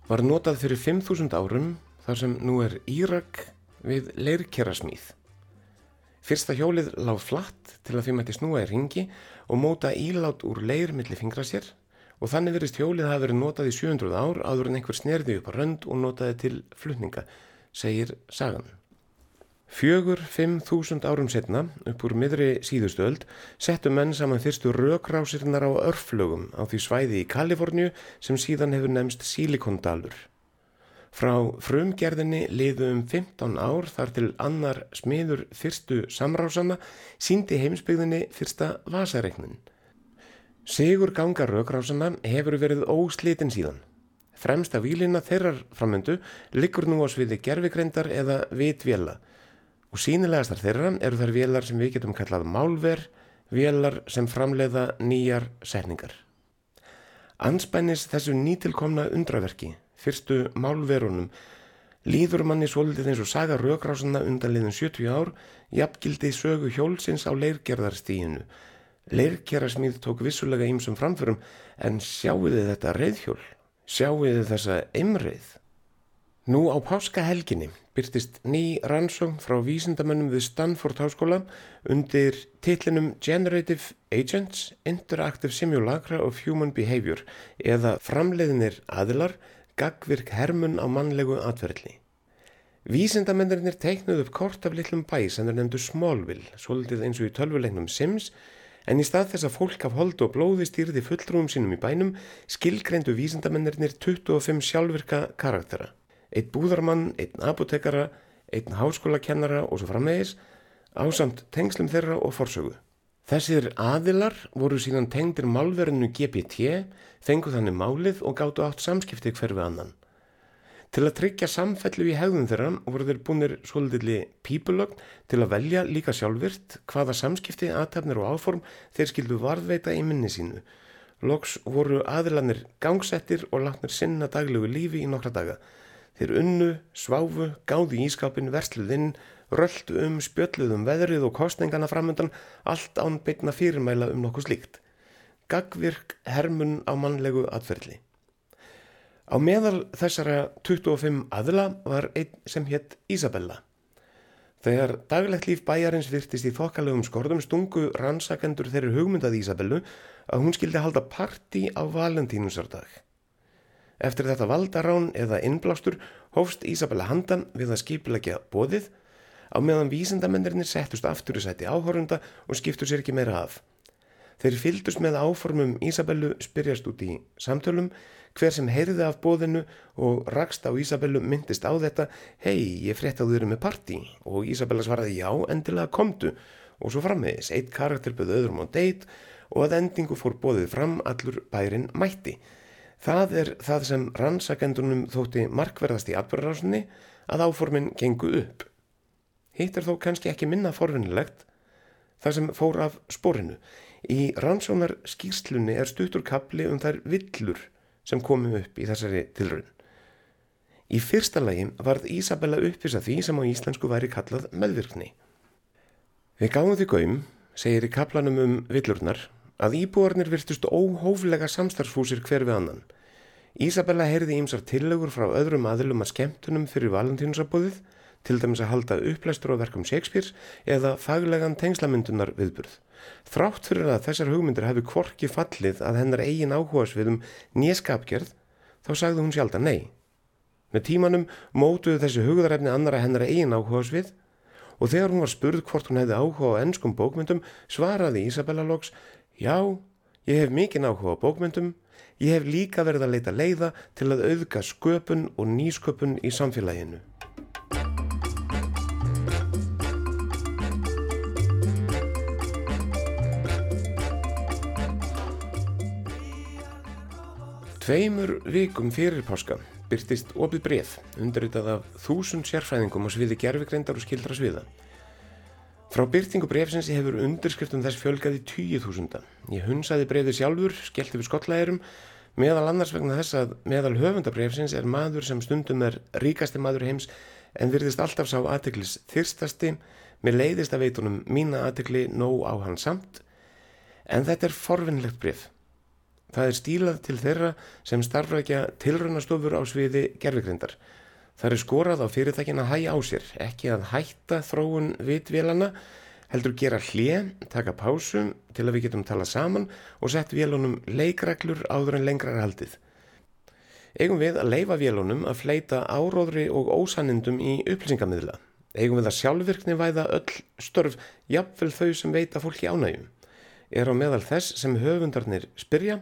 Speaker 2: var notað fyrir 5.000 árum þar sem nú er Írak við leirkerasmíð. Fyrsta hjólið lág flatt til að því mætti snúa í ringi og móta ílát úr leir millir fingra sér og þannig verist hjólið hafa verið notað í 700 ár áður en einhver snerði upp á rönd og notaði til flutninga, segir sagan. Fjögur, fimm þúsund árum setna, upp úr miðri síðustöld, settu menn saman fyrstu rökrásirnar á örflögum á því svæði í Kaliforníu sem síðan hefur nefnst Silikondalur. Frá frumgerðinni liðu um 15 ár þar til annar smiður fyrstu samrásana síndi heimsbyggðinni fyrsta vasareiknin. Sigur ganga rökrásana hefur verið óslitin síðan. Fremsta výlina þeirrar framöndu liggur nú á sviði gerfikreindar eða vitvjela og sínilegastar þeirra eru þær vélar sem við getum kallað málver, vélar sem framleiða nýjar setningar. Anspænis þessu nýtilkomna undraverki, fyrstu málverunum, líður manni svolítið eins og saga rökrásana undan liðin 70 ár, jafngildi sögu hjólsins á leirgerðarstíinu. Leirgerðarsmíð tók vissulega ýmsum framförum, en sjáuði þetta reyðhjól, sjáuði þessa emreið. Nú á páskahelginni byrtist ný rannsókn frá vísindamönnum við Stanford Háskóla undir titlinum Generative Agents Interactive Simulacra of Human Behavior eða framleiðinir aðilar gagvirk hermun á mannlegu atverðli. Vísindamennirinnir teiknuð upp kort af litlum bæ sem er nefndu Smallville, svolítið eins og í tölvuleiknum Sims, en í stað þess að fólk af hold og blóði stýrði fullrúum sínum í bænum skilgreindu vísindamennirinnir 25 sjálfvirka karaktera einn búðarmann, einn apotekara, einn háskólakennara og svo framvegis ásamt tengslum þeirra og forsögu. Þessir aðilar voru síðan tengdir málverðinu GPT, fengu þannig málið og gáttu átt samskipti hver við annan. Til að tryggja samfellu í hegðun þeirra voru þeir búinir svolítilli pípulögn til að velja líka sjálfvirt hvaða samskipti, aðtefnir og áform þeir skildu varðveita í minni sínu. Loks voru aðilanir gangsettir og látnir sinna daglegu lífi í nokkra daga. Þeir unnu, sváfu, gáði ískapin, versluðinn, röldu um, spjölluðum veðrið og kostningana framöndan, allt án beitna fyrirmæla um nokkuð slíkt. Gagvirk hermun á mannlegu atferðli. Á meðal þessara 25 aðla var einn sem hétt Ísabella. Þegar daglegt líf bæjarins virtist í þokkalegum skorðum stungu rannsakendur þeirri hugmyndað Ísabellu að hún skildi halda parti á valentínusardag. Eftir þetta valdarán eða innblástur hófst Ísabella handan við að skipilegja bóðið á meðan vísindamennirinnir settust aftur í sæti áhórunda og skiptu sér ekki meira af. Þeir fyldust með áformum Ísabellu spyrjast út í samtölum hver sem heyrði af bóðinu og rakst á Ísabellu myndist á þetta hei, ég frétt á þurru með parti og Ísabella svaraði já, endilega komdu og svo frammiðis, eitt karakter böð öðrum á deitt og að endingu fór bóðið fram allur bærin mætti. Það er það sem rannsakendunum þótti markverðast í atbyrðarásinni að áformin gengu upp. Hitt er þó kannski ekki minna forvinnilegt það sem fór af sporinu. Í rannsónar skýrslunni er stuttur kapli um þær villur sem komu upp í þessari tilröðin. Í fyrsta lagi varð Ísabella uppvisa því sem á íslensku væri kallað meðvirkni. Við gáðum því gaum, segir í kaplanum um villurnar, að íbúarnir virtust óhóflega samstarfsfúsir hver við annan. Ísabella heyrði ímsar tillegur frá öðrum aðilum að skemmtunum fyrir valentínusabóðið, til dæmis að halda upplæstur á verkum Shakespeare eða faglegan tengslamyndunar viðburð. Þrátt fyrir að þessar hugmyndir hefði kvorki fallið að hennar eigin áhugas við um nýjeskapgerð, þá sagði hún sjálf að nei. Með tímanum mótuðu þessi hugðarefni annara hennar eigin áhugas við og þegar hún var spurð hvort hún hefði áhuga á ennskum bókmyndum svaraði Ísabella loks Já, ég hef mikinn áhuga á bókmyndum, ég hef líka verið að leita leiða til að auðga sköpun og nýsköpun í samfélaginu. Tveimur vikum fyrir páska byrtist opið bref undirritað af þúsund sérfræðingum á sviði gerfigreindar og skildra sviða. Frá byrtingu brefsins hefur undirskriftum þess fjölgaði tíu þúsunda. Ég hunsaði brefið sjálfur, skellti við skollaðerum, meðal annars vegna þess að meðal höfundabrefsins er maður sem stundum er ríkasti maður heims en virðist alltaf sá aðtiklis þyrstasti, með leiðist að veitunum mína aðtikli nóg á hann samt, en þetta er forvinnlegt bref. Það er stílað til þeirra sem starfrækja tilrönnastofur á sviði gerfigrindar. Það er skorað á fyrirtækin að hæja á sér, ekki að hætta þróun vitvélana, heldur gera hlið, taka pásum til að við getum tala saman og sett vélunum leikreglur áður en lengra er haldið. Eigum við að leifa vélunum að fleita áróðri og ósannindum í upplýsingamidla. Eigum við að sjálfvirkni væða öll störf, jafnvel þau sem veita fólki ánægjum. Er á meðal þess sem höfundarnir spyrja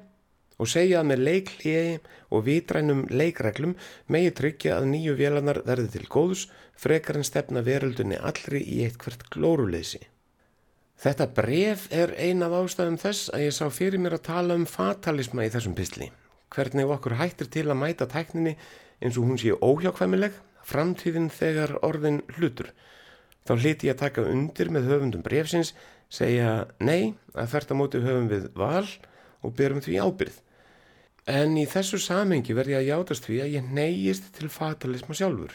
Speaker 2: og segja að með leiklíi og vitrænum leikreglum megi tryggja að nýju vélanar verði til góðs frekar en stefna veröldunni allri í eitt hvert glóruleysi. Þetta bref er ein af ástæðum þess að ég sá fyrir mér að tala um fatalisma í þessum pysli. Hvernig okkur hættir til að mæta tækninni eins og hún sé óhjákvæmileg, framtíðin þegar orðin hlutur. Þá hliti ég að taka undir með höfundum brefsins, segja nei að þert að móti höfum við val og berum því ábyrð. En í þessu samengi verði að játast því að ég neyjist til fatalisma sjálfur.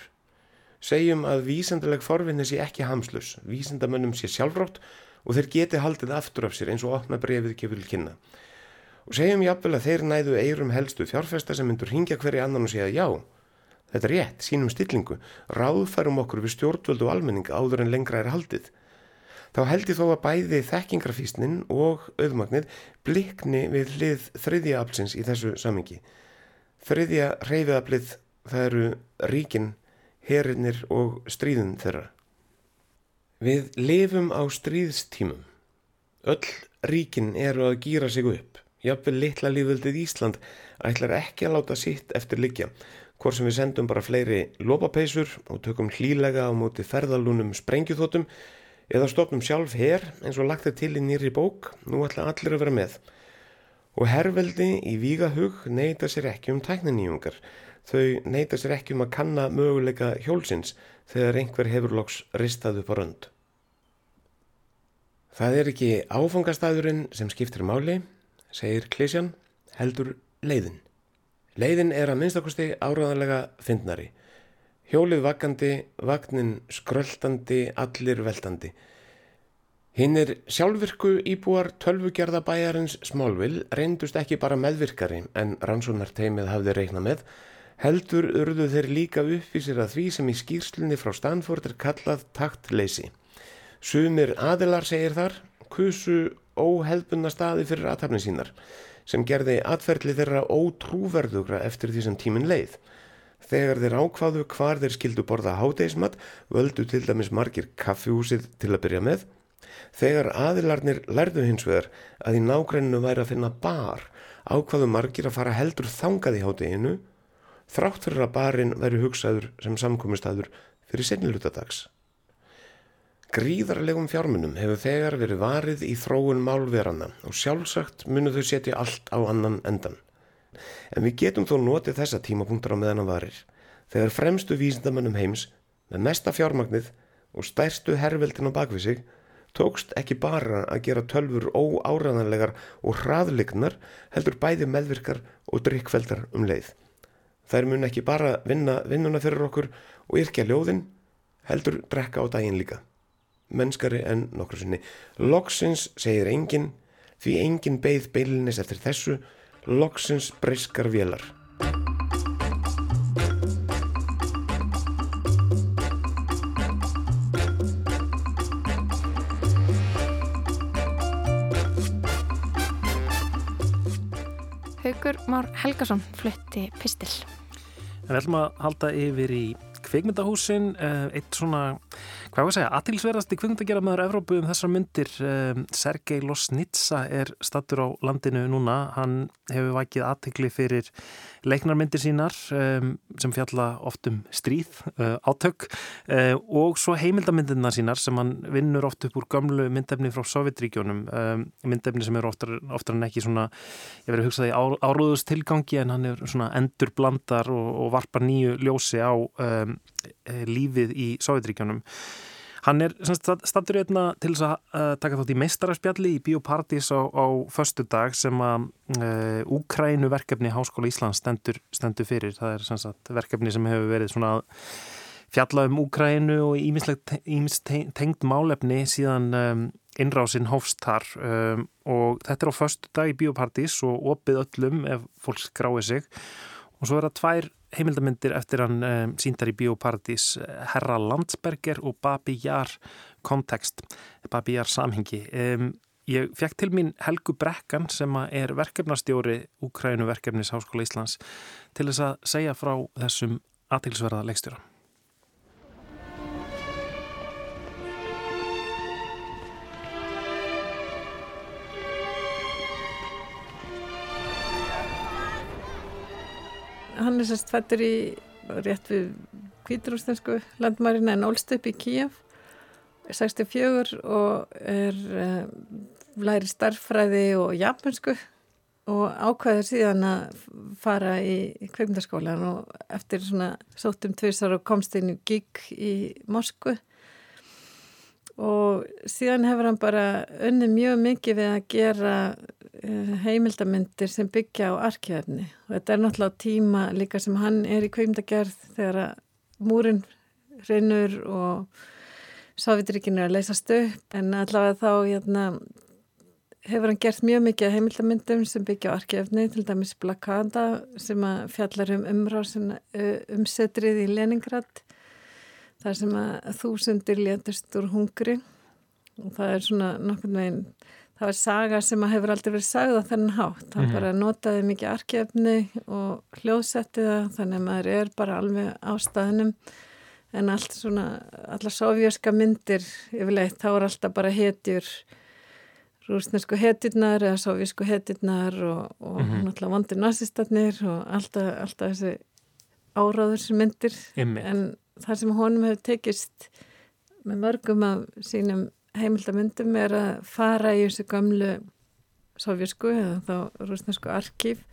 Speaker 2: Segjum að vísendaleg forvinni sé ekki hamslus, vísendamönnum sé sjálfrátt og þeir geti haldið aftur af sér eins og opna brefið gefur til kynna. Og segjum jáfnvel að þeir næðu eirum helstu fjárfesta sem myndur hingja hverja annan og segja já, þetta er rétt, sínum stillingu, ráðfærum okkur við stjórnvöldu og almenning áður en lengra er haldið þá held ég þó að bæði þekkingrafísnin og auðmagnið blikni við hlið þriðja aflsins í þessu samingi. Þriðja reyfiðablið það eru ríkin, herinnir og stríðun þeirra. Við lifum á stríðstímum. Öll ríkin eru að gýra sig upp. Jafnvel litla líföldið Ísland ætlar ekki að láta sitt eftir likja. Hvort sem við sendum bara fleiri lopapeisur og tökum hlílega á móti ferðalunum sprengjuþótum eða stopnum sjálf hér eins og lagt þetta til í nýri bók, nú ætla allir að vera með. Og herrveldi í vígahug neyta sér ekki um tækniníungar, þau neyta sér ekki um að kanna möguleika hjólsins þegar einhver hefur loks ristað upp á rönd. Það er ekki áfangastæðurinn sem skiptir máli, segir Klísjan, heldur leiðin. Leiðin er að minnstakosti áraðanlega fyndnari. Hjólið vakandi, vagnin skröldandi, allir veltandi. Hinn er sjálfvirku íbúar tölvugjörðabæjarins Smálvill reyndust ekki bara meðvirkari en rannsónarteimið hafði reikna með, heldur urðu þeir líka uppvísir að því sem í skýrslunni frá Stanford er kallað taktleysi. Sumir aðilar segir þar, kusu óheðbunna staði fyrir aðtapni sínar, sem gerði atferðli þeirra ótrúverðugra eftir því sem tímin leið. Þegar þeir ákváðu hvar þeir skildu borða háteismat völdu til dæmis margir kaffihúsið til að byrja með. Þegar aðilarnir lærðu hins vegar að í nágrenninu væri að finna bar ákváðu margir að fara heldur þangað í háteginu þrátt fyrir að barinn væri hugsaður sem samkominnstaður fyrir senilutadags. Gríðarlegum fjármunum hefur þegar verið varið í þróun málverana og sjálfsagt munu þau setja allt á annan endan. En við getum þó notið þessa tímapunktur á meðan að varir þegar fremstu vísindamönnum heims með mesta fjármagnið og stærstu herrveldin á bakvið sig tókst ekki bara að gera tölfur óáraðanlegar og hraðlignar heldur bæði meðvirkar og drikkveldar um leið. Þær mun ekki bara vinna vinnuna fyrir okkur og yrkja ljóðin heldur drekka á daginn líka. Mennskari en nokkur sinni. Loksins segir engin því engin beigð beilinnis eftir þessu loksins breyskar vélar.
Speaker 5: Haugur Már Helgason flutti pistil.
Speaker 4: En við ætlum að halda yfir í kvikmyndahúsin, uh, eitt svona, hvað var að segja, atilsverðasti kvikmyndagerðamæður Evrópu um þessar myndir, um, Sergei Losnitsa er stattur á landinu núna, hann hefur vakið aðtikli fyrir leiknarmyndir sínar um, sem fjalla oft um stríð, uh, átök uh, og svo heimildamyndirna sínar sem hann vinnur oft upp úr gamlu myndefni frá Sovjetríkjónum, um, myndefni sem eru oftar, oftar en ekki svona, ég verið að hugsa það í á, áróðustilgangi en hann er svona endur blandar og, og varpar nýju ljósi á um, lífið í Sovjetríkjónum. Hann er stattur hérna til þess að uh, taka þátt í meistararspjalli í Bíóparadís á, á förstu dag sem að uh, Úkrænu verkefni Háskóla Íslands stendur, stendur fyrir. Það er sagt, verkefni sem hefur verið svona fjalla um Úkrænu og ímis tengd málefni síðan um, innrásinn hófst þar um, og þetta er á förstu dag í Bíóparadís og opið öllum ef fólk skráir sig og svo er það tvær heimildamindir eftir hann um, síndar í Bíóparadís Herra Landsberger og Babi Jar kontekst, Babi Jar samhengi. Um, ég fekk til mín Helgu Brekkan sem er verkefnastjóri Úkrænu verkefnis Háskóla Íslands til þess að segja frá þessum aðtilsverða leikstjóra
Speaker 1: hann er sérst fættur í rétt við kvíturústensku landmarina en ólst upp í Kíaf 64 og er uh, læri starffræði og japansku og ákvæður síðan að fara í, kveimdaskólan og eftir svona sóttum tvisar og komst inn í gig í Moskvu og síðan hefur hann bara unni mjög mikið við að gera eh, heimildamindir sem byggja á arkjæðni og þetta er náttúrulega tíma líka sem hann er í kveimdagerð þegar að múrin reynur og Sávitrikinu er að leysast upp. En allavega þá hérna, hefur hann gert mjög mikið heimildamindum sem byggja á arkjæfni til dæmis Blakada sem fjallar um umrásin umsetrið í Leningrad þar sem að þúsundir létust úr hungri. Og það er svona nokkurn veginn það var saga sem að hefur aldrei verið sagð á þennan hátt, hann mm -hmm. bara notaði mikið arkefni og hljóðsetti það þannig að maður er bara alveg á staðnum. En allt svona allar sovjerska myndir yfirleitt, þá er alltaf bara hetjur rúsnesku hetjurnar eða sovjesku hetjurnar og, og mm -hmm. náttúrulega vondir nazistatnir og alltaf, alltaf þessi áráðursmyndir en það sem honum hefur tekist með mörgum af sínum heimildamöndum er að fara í þessu gamlu sovjasku eða þá rúsnesku arkíf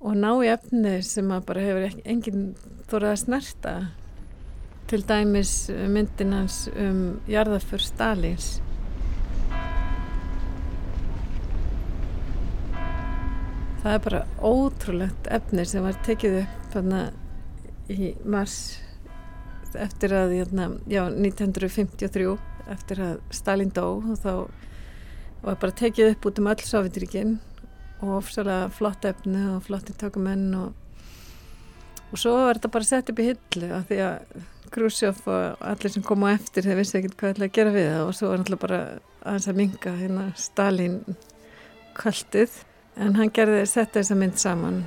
Speaker 1: og ná í efni sem að bara hefur enginn þórað að snerta. Til dæmis myndinans um jarðarfur Stalins. Það er bara ótrúlegt efni sem var tekið upp í mars eftir að, hérna, já, 1953 eftir að Stalin dó og þá var bara tekið upp út um öll Sovjetiríkin og ofsalega flott efni og flotti tökumenn og, og svo var þetta bara sett upp í hillu af því að Khrushchev og allir sem kom á eftir þeir vissi ekkert hvað ætlaði að gera við það og svo var náttúrulega bara aðeins að minga hérna Stalin kvöldið en hann gerði setta þessa mynd saman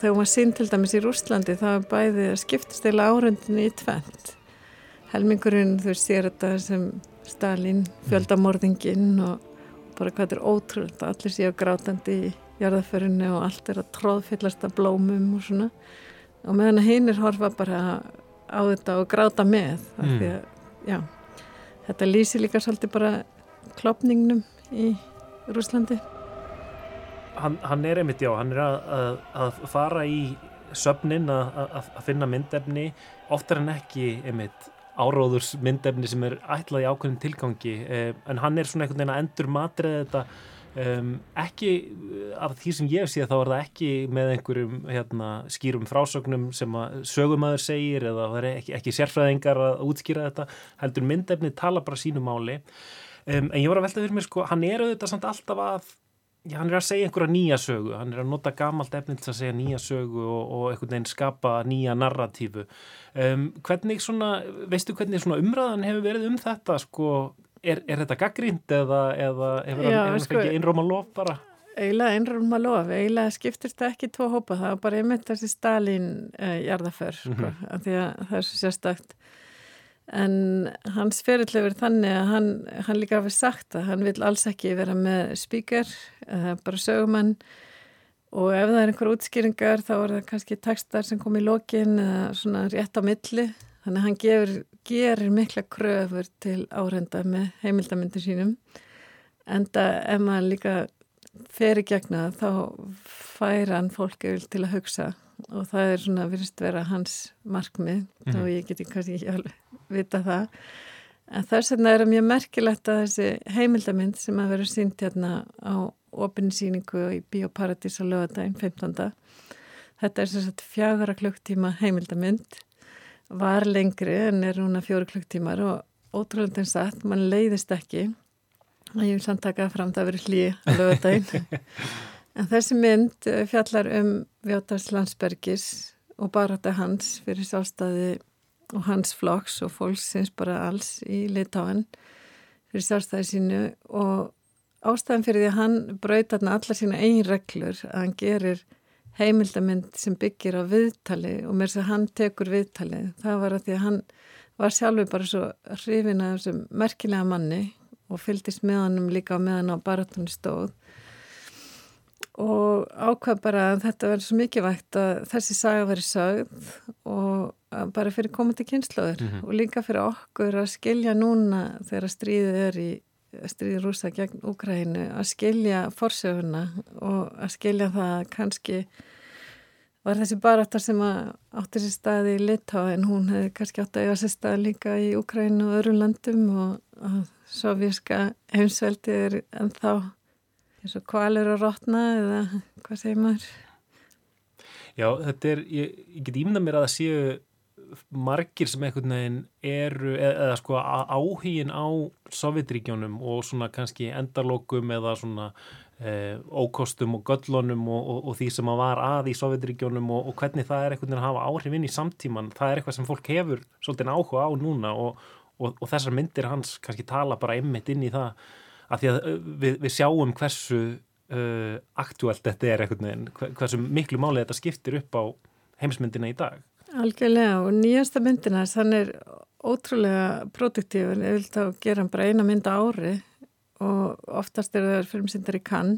Speaker 1: og þegar var sín til dæmis í Rúslandi það var bæði að skiptast eða árundinu í tvent helmingurinn þú sér þetta sem Stalin fjöldamorðingin og bara hvað þetta er ótrúlega allir séu grátandi í jarðaförinu og allt er að tróðfyllast af blómum og svona. Og meðan hinn er horfa bara á þetta og gráta með mm. því að já, þetta lýsi líka svolítið bara klopningnum í Rúslandi
Speaker 4: hann, hann er einmitt, já, hann er að, að, að fara í söfnin að, finna myndefni oftar en ekki einmitt áróðurs myndefni sem er ætlað í ákveðin tilgangi eh, en hann er svona einhvern veginn að endur matriða þetta Um, ekki af því sem ég sé þá er það ekki með einhverjum hérna, skýrum frásögnum sem sögumæður segir eða það er ekki, ekki sérfræðingar að útskýra þetta heldur myndefni tala bara sínu máli. Um, en ég var að velta fyrir mér sko hann er auðvitað samt alltaf að já, hann er að segja einhverja nýja sögu, hann er að nota gamalt efni til að segja nýja sögu og, og einhvern veginn skapa nýja narratífu um, hvernig svona, veistu hvernig svona umræðan hefur verið um þetta sko, er, er þetta gaggrínt eða, hefur hann
Speaker 1: sko-
Speaker 4: ekki einróma lof bara?
Speaker 1: Eiginlega einrum að lofa, eiginlega skiptist það ekki tvo hópa, það var bara einmitt þessi Stalin uh, jarðaför, sko,
Speaker 4: Mhm.
Speaker 1: af því að það er svo sérstakt. En hans ferill hefur þannig að hann, hann líka hafi sagt að hann vil alls ekki vera með spíker, uh, bara sögumann og ef það er einhver útskýringar þá er það kannski textar sem kom í lokin eða svona rétt á milli. Þannig að hann gefur, gerir mikla kröfur til árenda með heimildamyndir sínum. Enda ef maður líka fer í gegna þá fær hann fólk yfir til að hugsa og það er svona virðist vera hans markmið
Speaker 4: Mhm.
Speaker 1: og ég geti kannski ekki alveg vita það en þess vegna er það mjög merkilegt að þessi heimildamind sem að vera sínt hérna á opinsýningu í Bíóparadís á lögadaginn 15. Þetta er sem sagt fjagra klukktíma heimildamind var lengri en er núna fjóru klukktímar og ótrúlega en satt, mann leiðist ekki og ég vil samt taka fram það verið hlýi á lögadaginn en þessi mynd fjallar um Vjótars Landsbergis og barata hans fyrir sjálfstæði og hans flokks og fólksins bara alls í Litáen fyrir sjálfstæði sínu. Og ástæðan fyrir því að hann braut þarna allar sína eigin reglur að hann gerir heimildamind sem byggir á viðtali og mér sem hann tekur viðtali það var að því að hann var sjálfur bara svo hrifin af þessum merkilega manni og fylgdist með honum líka meðan á baratunni stóð og ákvað bara að þetta verður svo mikilvægt að þessi saga verið sögð og bara fyrir komandi kynnslóður
Speaker 4: Mhm.
Speaker 1: og líka fyrir okkur að skilja núna þegar stríðið er í stríðið rúsa gegn Úkrænu að skilja forsöguna og að skilja það að kannski var þessi baráttar sem átti sér staði í Litá en hún hefði kannski átti að eiga sér staði líka í Úkrænu og öðrum landum og að sovjíska heimsveldi er ennþá eins og kvalur að rotna eða hvað segir maður?
Speaker 4: Já, þetta er, ég, ég get ímynda mér að það séu margir sem einhvern veginn eru, eða, eða sko á- áhugin á Sovjetríkjónum og svona kannski endalokum eða svona eh, ókostum og göllunum og, og, og því sem að var að í Sovjetríkjónum og, og hvernig það er einhvern veginn að hafa áhrif inn í samtíman, það er eitthvað sem fólk hefur svolítið áhuga á núna og, þessar myndir hans kannski tala bara einmitt inn í það að því að uh, við, við sjáum hversu uh, aktúelt þetta er veginn, hver- hversu miklu máli þetta skiptir upp á heimsmyndina í dag.
Speaker 1: Algjörlega og nýjasta myndina hann er ótrúlega produktífur, ég vil þá gera bara eina mynd á ári og oftast eru það frumsýndar í kann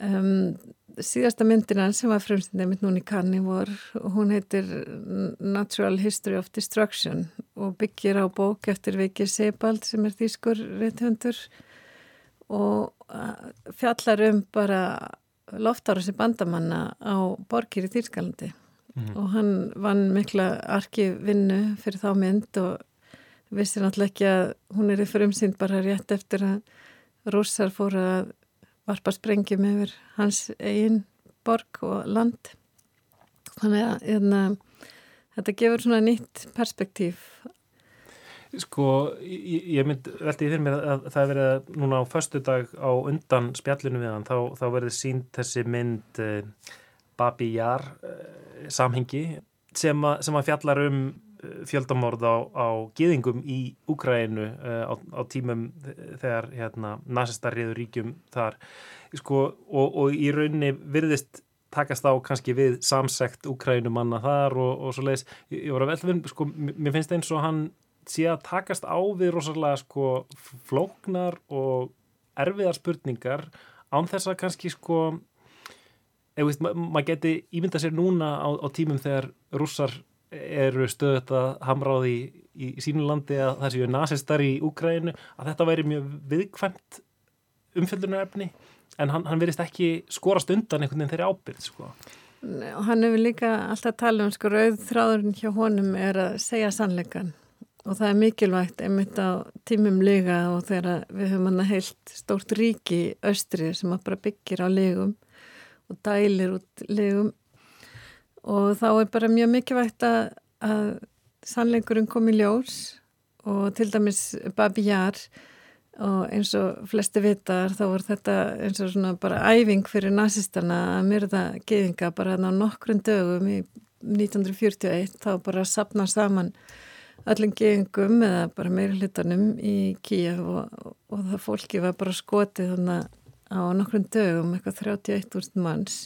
Speaker 1: um, síðasta myndina sem var frumsýndar mitt núna í kann í vor hún heitir Natural History of Destruction og byggir á bók eftir Viki Sebald sem er þýskur reythundur og fjallar um bara loftára sem bandamanna á borgir í Þýrskalandi og hann vann mikla arkivinnu fyrir þá mynd og vissi náttúrulega ekki að hún er í frumsýnd bara rétt eftir að rússar fóru að varpa sprengjum yfir hans eigin borg og land. Þannig að hérna, þetta gefur svona nýtt perspektíf.
Speaker 4: Sko, ég, ég mynd veldi fyrir mér að það er verið að núna á föstudag á undan spjallinu við hann þá, þá verið sínt þessi mynd uh, Babi Jar uh, samhengi sem, a, sem að fjallar um eh, fjöldamorð á, á gýðingum í Úkrænu uh, á, á tímum þegar hérna, nasistar riður ríkjum þar. Sko, og, og í rauninni virðist takast á kannski við samsekt Úkrænumanna þar og, og svo leiðis, ég, var að velta við, sko, mér finnst eins og hann sé að takast á við rosalega sko flóknar og erfiðar spurningar án þess að kannski sko eða veist, ma maður geti ímynda sér núna á, á tímum þegar rússar eru stöðut að því í, í sínu landi að það séu nasistar í Úkrænu að þetta væri mjög viðkvæmt umfjöldunarefni en hann, hann verist ekki skorast undan einhvern veginn þeirri ábyrð sko.
Speaker 1: og hann hefur líka alltaf talað um sko rauð þráðurinn hjá honum er að segja sannleikan og það er mikilvægt einmitt á tímum lega og þegar við höfum hann að heilt stórt ríki í austri sem að bara byggir á legum og dælir út legum og þá er bara mjög mikilvægt að, að sannleikurinn kom í ljós og til dæmis Babi Jar og eins og flesti vitar þá var þetta eins og svona bara æfing fyrir nazistana að myrða geðinga bara á nokkrum dögum í 1941 þá bara sapna saman öllum geðingum eða bara meiri hlutanum í Kíaf og, og það fólki var bara skotið þannig á nokkrum dögum eitthvað 31.000 manns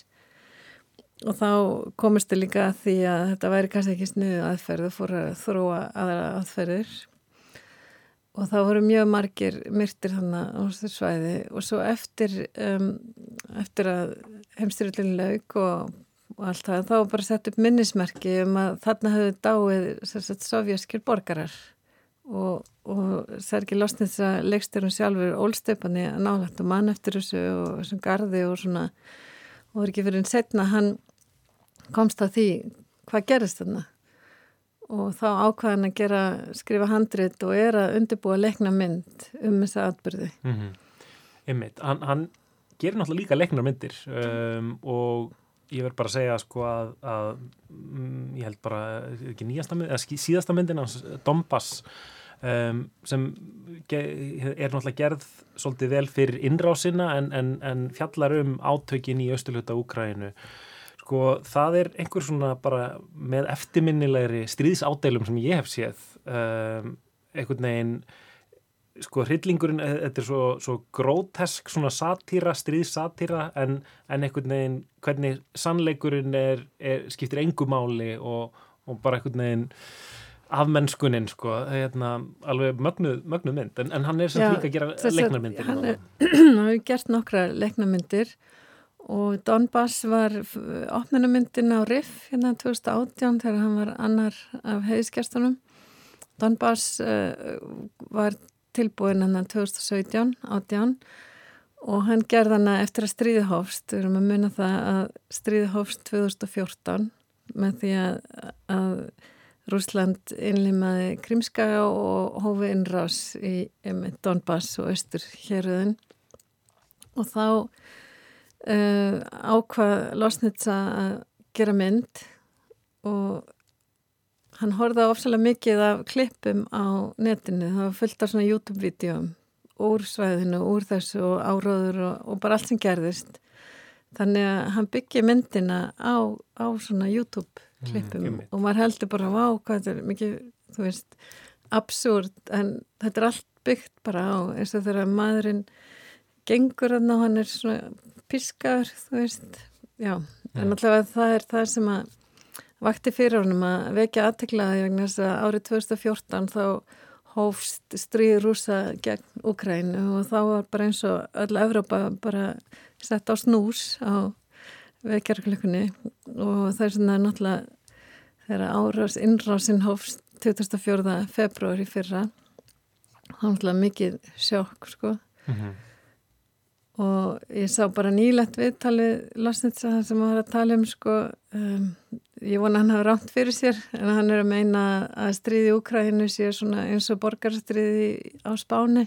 Speaker 1: og þá komist þið líka því að þetta væri kannski ekki snuðu aðferð og fór að þróa aðra aðferðir. Og það voru mjög margir myrtir þannig á þessu svæði. Og svo eftir, um, eftir að heimstyrlun laug og, og allt það, þá bara sett upp minnismerki um að þarna höfðu dáið sovjaskir borgarar. Og, og Sergi Losnitsa leiksturum sjálfur ólstöpanni að nálægt og mann eftir þessu og þessum gardi og svona. Og var ekki fyrir einn setna hann komst að því hvað gerist þarna og þá ákvaðan að gera, skrifa handrit og er að undirbúa leikna mynd um þessa atbyrði.
Speaker 4: Mm -hmm. Einmitt, hann, hann gerir náttúrulega líka leiknar myndir um, og ég verð bara að segja sko að, að um, ég held bara, ekki nýjasta mynd, eða síðasta myndin hans, Dombass, um, sem er náttúrulega gerð svolítið vel fyrir innrásina en, en, en fjallar um átökin í austurluta Úkrænu sko það er einhver svona bara með eftirminnilegri stríðsádælum sem ég hef séð um, einhvern veginn sko hryllingurinn, e, þetta er svo, svo grótesk svona satýra, stríðsatýra en, en einhvern veginn hvernig sannleikurinn er, er skiptir engumáli og, og bara einhvern veginn afmennskunin sko, hérna, alveg mögnuð, mögnuð mynd, en, en hann er sem líka að gera leiknarmyndir.
Speaker 1: Hann hefur gert nokkra leiknarmyndir og Donbass var opnunumyndin á Riff hérna 2018 þegar hann var annar af heiðskjastunum Donbass uh, var tilbúin hann 2017 18 og hann gerð hana eftir að stríði hófst. Við erum að munna það að stríði hófst 2014 með því að, að Rúsland innlimaði Krimskaga og hófi innrás í Donbass og Östur héröðin og þá uh, ákvað Losnitsa að gera mynd og hann horfði ofsalega mikið af klippum á netinu, það var fullt af svona YouTube-vídeóum úr svæðinu, úr þessu og áróður og, og bara allt sem gerðist. Þannig að hann byggja myndina á, á svona YouTube-klippum mm, og maður heldur bara, vá, hvað þetta er mikið, þú veist, absúrt en þetta er allt byggt bara á eins og þegar maðurinn gengur hann og hann er svona piskar, þú veist, já, en allavega það er það sem að vakti fyrir honum að vekja aðteklaði vegna þess að árið 2014 þá hófst stríð rúsa gegn Ukrænu og þá var bara eins og öll Evrópa bara sett á snús á vekjarklökunni og það er svona náttúrulega þegar árás innrásinn hófst 2004. februari fyrra þá náttúrulega mikið sjokk sko. Mm -hmm og ég sá bara nýlegt viðtalið Lasnitsa sem var að tala um sko, um, ég vona hann hafa ránt fyrir sér en hann er að meina að stríði Úkræðinu sé svona eins og borgarstríði á spáni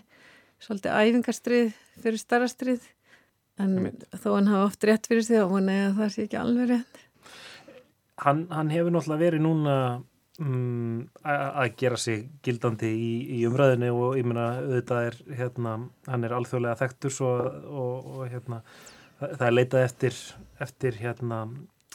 Speaker 1: svolítið æfingarstríð fyrir starra stríð. En þó hann hafa oft rétt fyrir sig og vona að það sé ekki alveg rétt.
Speaker 4: Hann, hann hefur náttúrulega verið núna um, að gera sig gildandi í, í umræðinu og ég meina auðvitað er hérna, hann er alþjóðlega þekktur svo, og, og hérna það, er leitað eftir, eftir hérna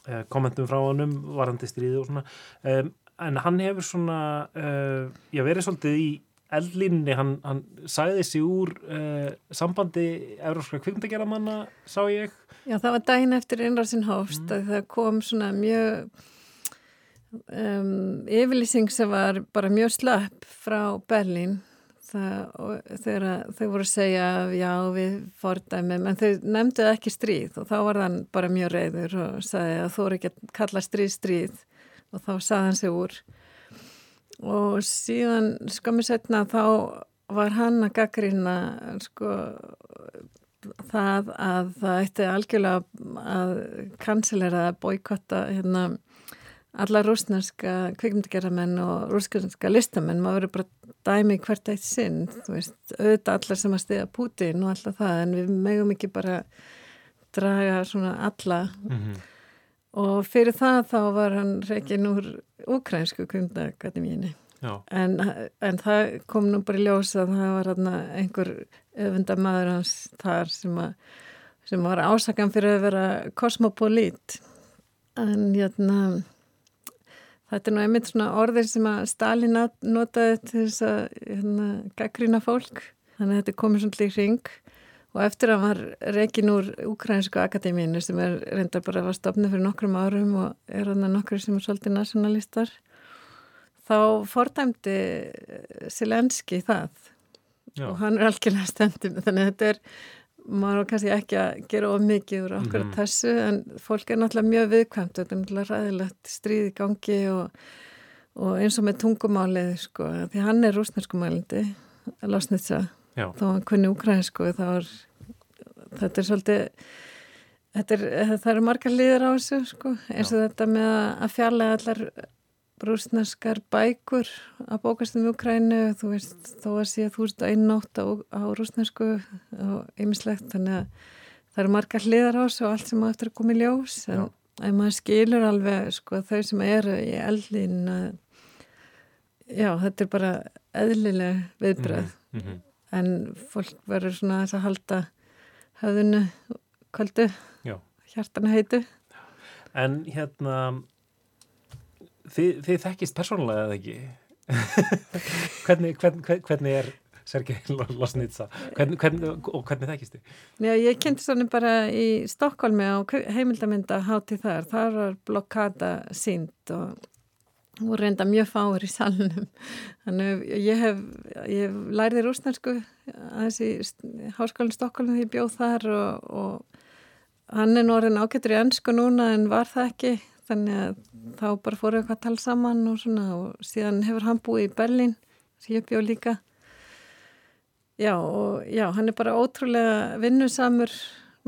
Speaker 4: eh, kommentum frá honum varandi stríði og svona. Um, en hann hefur svona uh, já verið svolítið í eldlinni, hann, hann sæði sig úr uh, sambandi Európska kvikmyndagjaramanna, sá ég.
Speaker 1: Já, það var dægin eftir innræðsinn hófst mm. að það kom svona mjög um, yfirlýsing sem var bara mjög slapp frá Berlín. Þegar þau voru að segja já við fordæmum en þau nefnduð ekki stríð og þá var þann bara mjög reyður og sagði að þú eru ekki að kalla stríð stríð og þá sagði hann sig úr. Og síðan skamur setna þá var hann að gaggrýna sko það að það ætti algjörlega að kansilera að boykotta hérna alla rúsnarska kvikmyndagerðamenn og rúsnarska listamenn maður verður bara dæmi hvert eitt sinn þú veist, auðvitað allar sem að stiða Putin og alltaf það, en við megum ekki bara draga svona alla. Mm -hmm. og fyrir það þá var hann reygin úr ukrainsku kvikmyndaakademíinu en, en það kom nú bara í ljós að það var einhver öfundamæður hans þar sem, að, sem var ásakan fyrir að vera kosmopoliт en hérna þetta er nú einmitt svona orðir sem að Stalin notaði til þess að hérna, gaggrína fólk. Þannig að þetta komið svona lík ring og eftir að var reygin úr Ukrainsku akademínu sem er reyndar bara að var stopnið fyrir nokkrum árum og er hann að nokkru sem er svolítið nationalistar þá fordæmdi Silenski það. Já. og hann er algjörlega stendin þannig að þetta er maður er kannski ekki að gera of mikið úr okkur mm -hmm. þessu en fólk er náttúrulega mjög viðkvæmt þetta er náttúrulega ræðilegt stríði gangi og, og eins og með tungumálið sko, því hann er rúsnarskumælindi að losnitsa þá hann kunni ukrainsku er þetta er svolítið þetta er, það eru margar líður á þessu sko, eins og Já. þetta með að fjalla allar rúsnarskar bækur að bókast um Ukrænu, þú veist þó að sé að þú veist einnótt á, á rúsnarsku og ymmislegt þannig að það eru margar hliðar á þessu og allt sem á eftir að koma í ljós. En, en maður skilur alveg sko þau sem eru í eldin að já, þetta er bara eðlileg viðbröð mm -hmm en fólk verður svona þess að halda höfðinu kvöldu, hjartana heitu.
Speaker 4: En hérna þið, þið þekkist persónulega eða ekki? hvernig, hvern, hvernig er Sergei Losnitsa hvern, hvern, og hvernig þekkist þið?
Speaker 1: Já, ég kynnti svona bara í Stokkólmi á heimildamynda háti þar, þar var blokkada sínt og og reynda mjög fáir í salunum þannig ég hef, hef lærið rúsnarsku aðeins í háskólinn Stokkólum því bjóð þar og, og hann er nú orðin ágættur í ennsku núna en var það ekki þannig að þá bara fóru eitthvað að tala saman og svona og síðan hefur hann búið í Berlín sem ég bjóð líka. Já og já hann er bara ótrúlega vinnusamur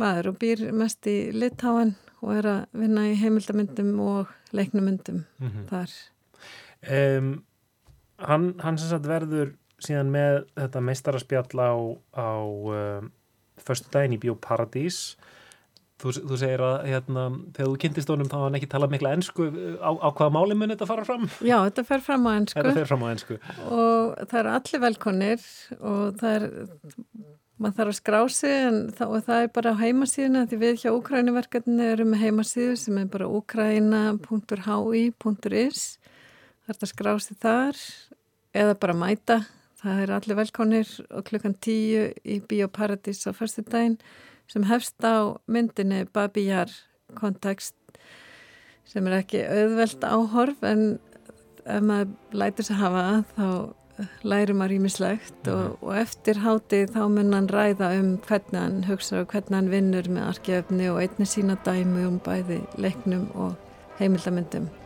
Speaker 1: maður og býr mest í Litáen og er að vinna í heimildamöndum og leiknumöndum mm -hmm. þar.
Speaker 4: Um, hann, hann sem sagt verður síðan með þetta meistaraspjall á, á um, förstu daginn í Bíóparadís þú, þú segir að hérna, þegar þú kynntist honum þá hann ekki talað mikla ennsku á, á hvaða máli mun þetta fara fram?
Speaker 1: Já, þetta fer fram á ennsku
Speaker 4: Þetta fer fram á ennsku
Speaker 1: og það eru allir velkonir og það er maður þarf að skrá sig en þá, það er bara á heimasíðuna því við hjá Ukrænuverkarnir erum með heimasíðu sem er bara ukraina.hi.is Það er að skrá sig þar eða bara mæta. Það er allir velkonir og klukkan tíu í Bíóparadís á fyrstu daginn sem hefst á myndinni Babijar kontekst sem er ekki auðvelt áhorf en ef maður lætir sig hafa þá læri maður ímislegt mm -hmm. og, og eftir háti þá mun hann ræða um hvernig hann hugsa og hvernig hann vinnur með arkefni og einni sína dæmi um bæði leiknum og heimildamöndum.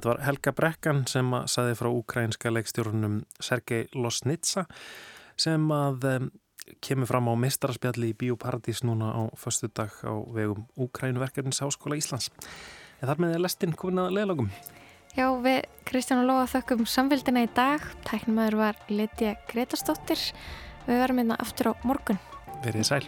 Speaker 4: Þetta var Helga Brekkan sem að saði frá ukrainska leikstjórnum Sergei Losnitsa sem að kemur fram á mistarspjalli í Bíóparadís núna á förstu dag á vegum Úkrænuverkefnins Háskóla Íslands. En þar með er lestinn komin að leðlagum.
Speaker 5: Já, við Kristján og Lóa þökkum samfélgina í dag. Tæknumæður var Lidja Gretarstóttir. Við verum hérna aftur á morgun.
Speaker 4: Verðið sæl.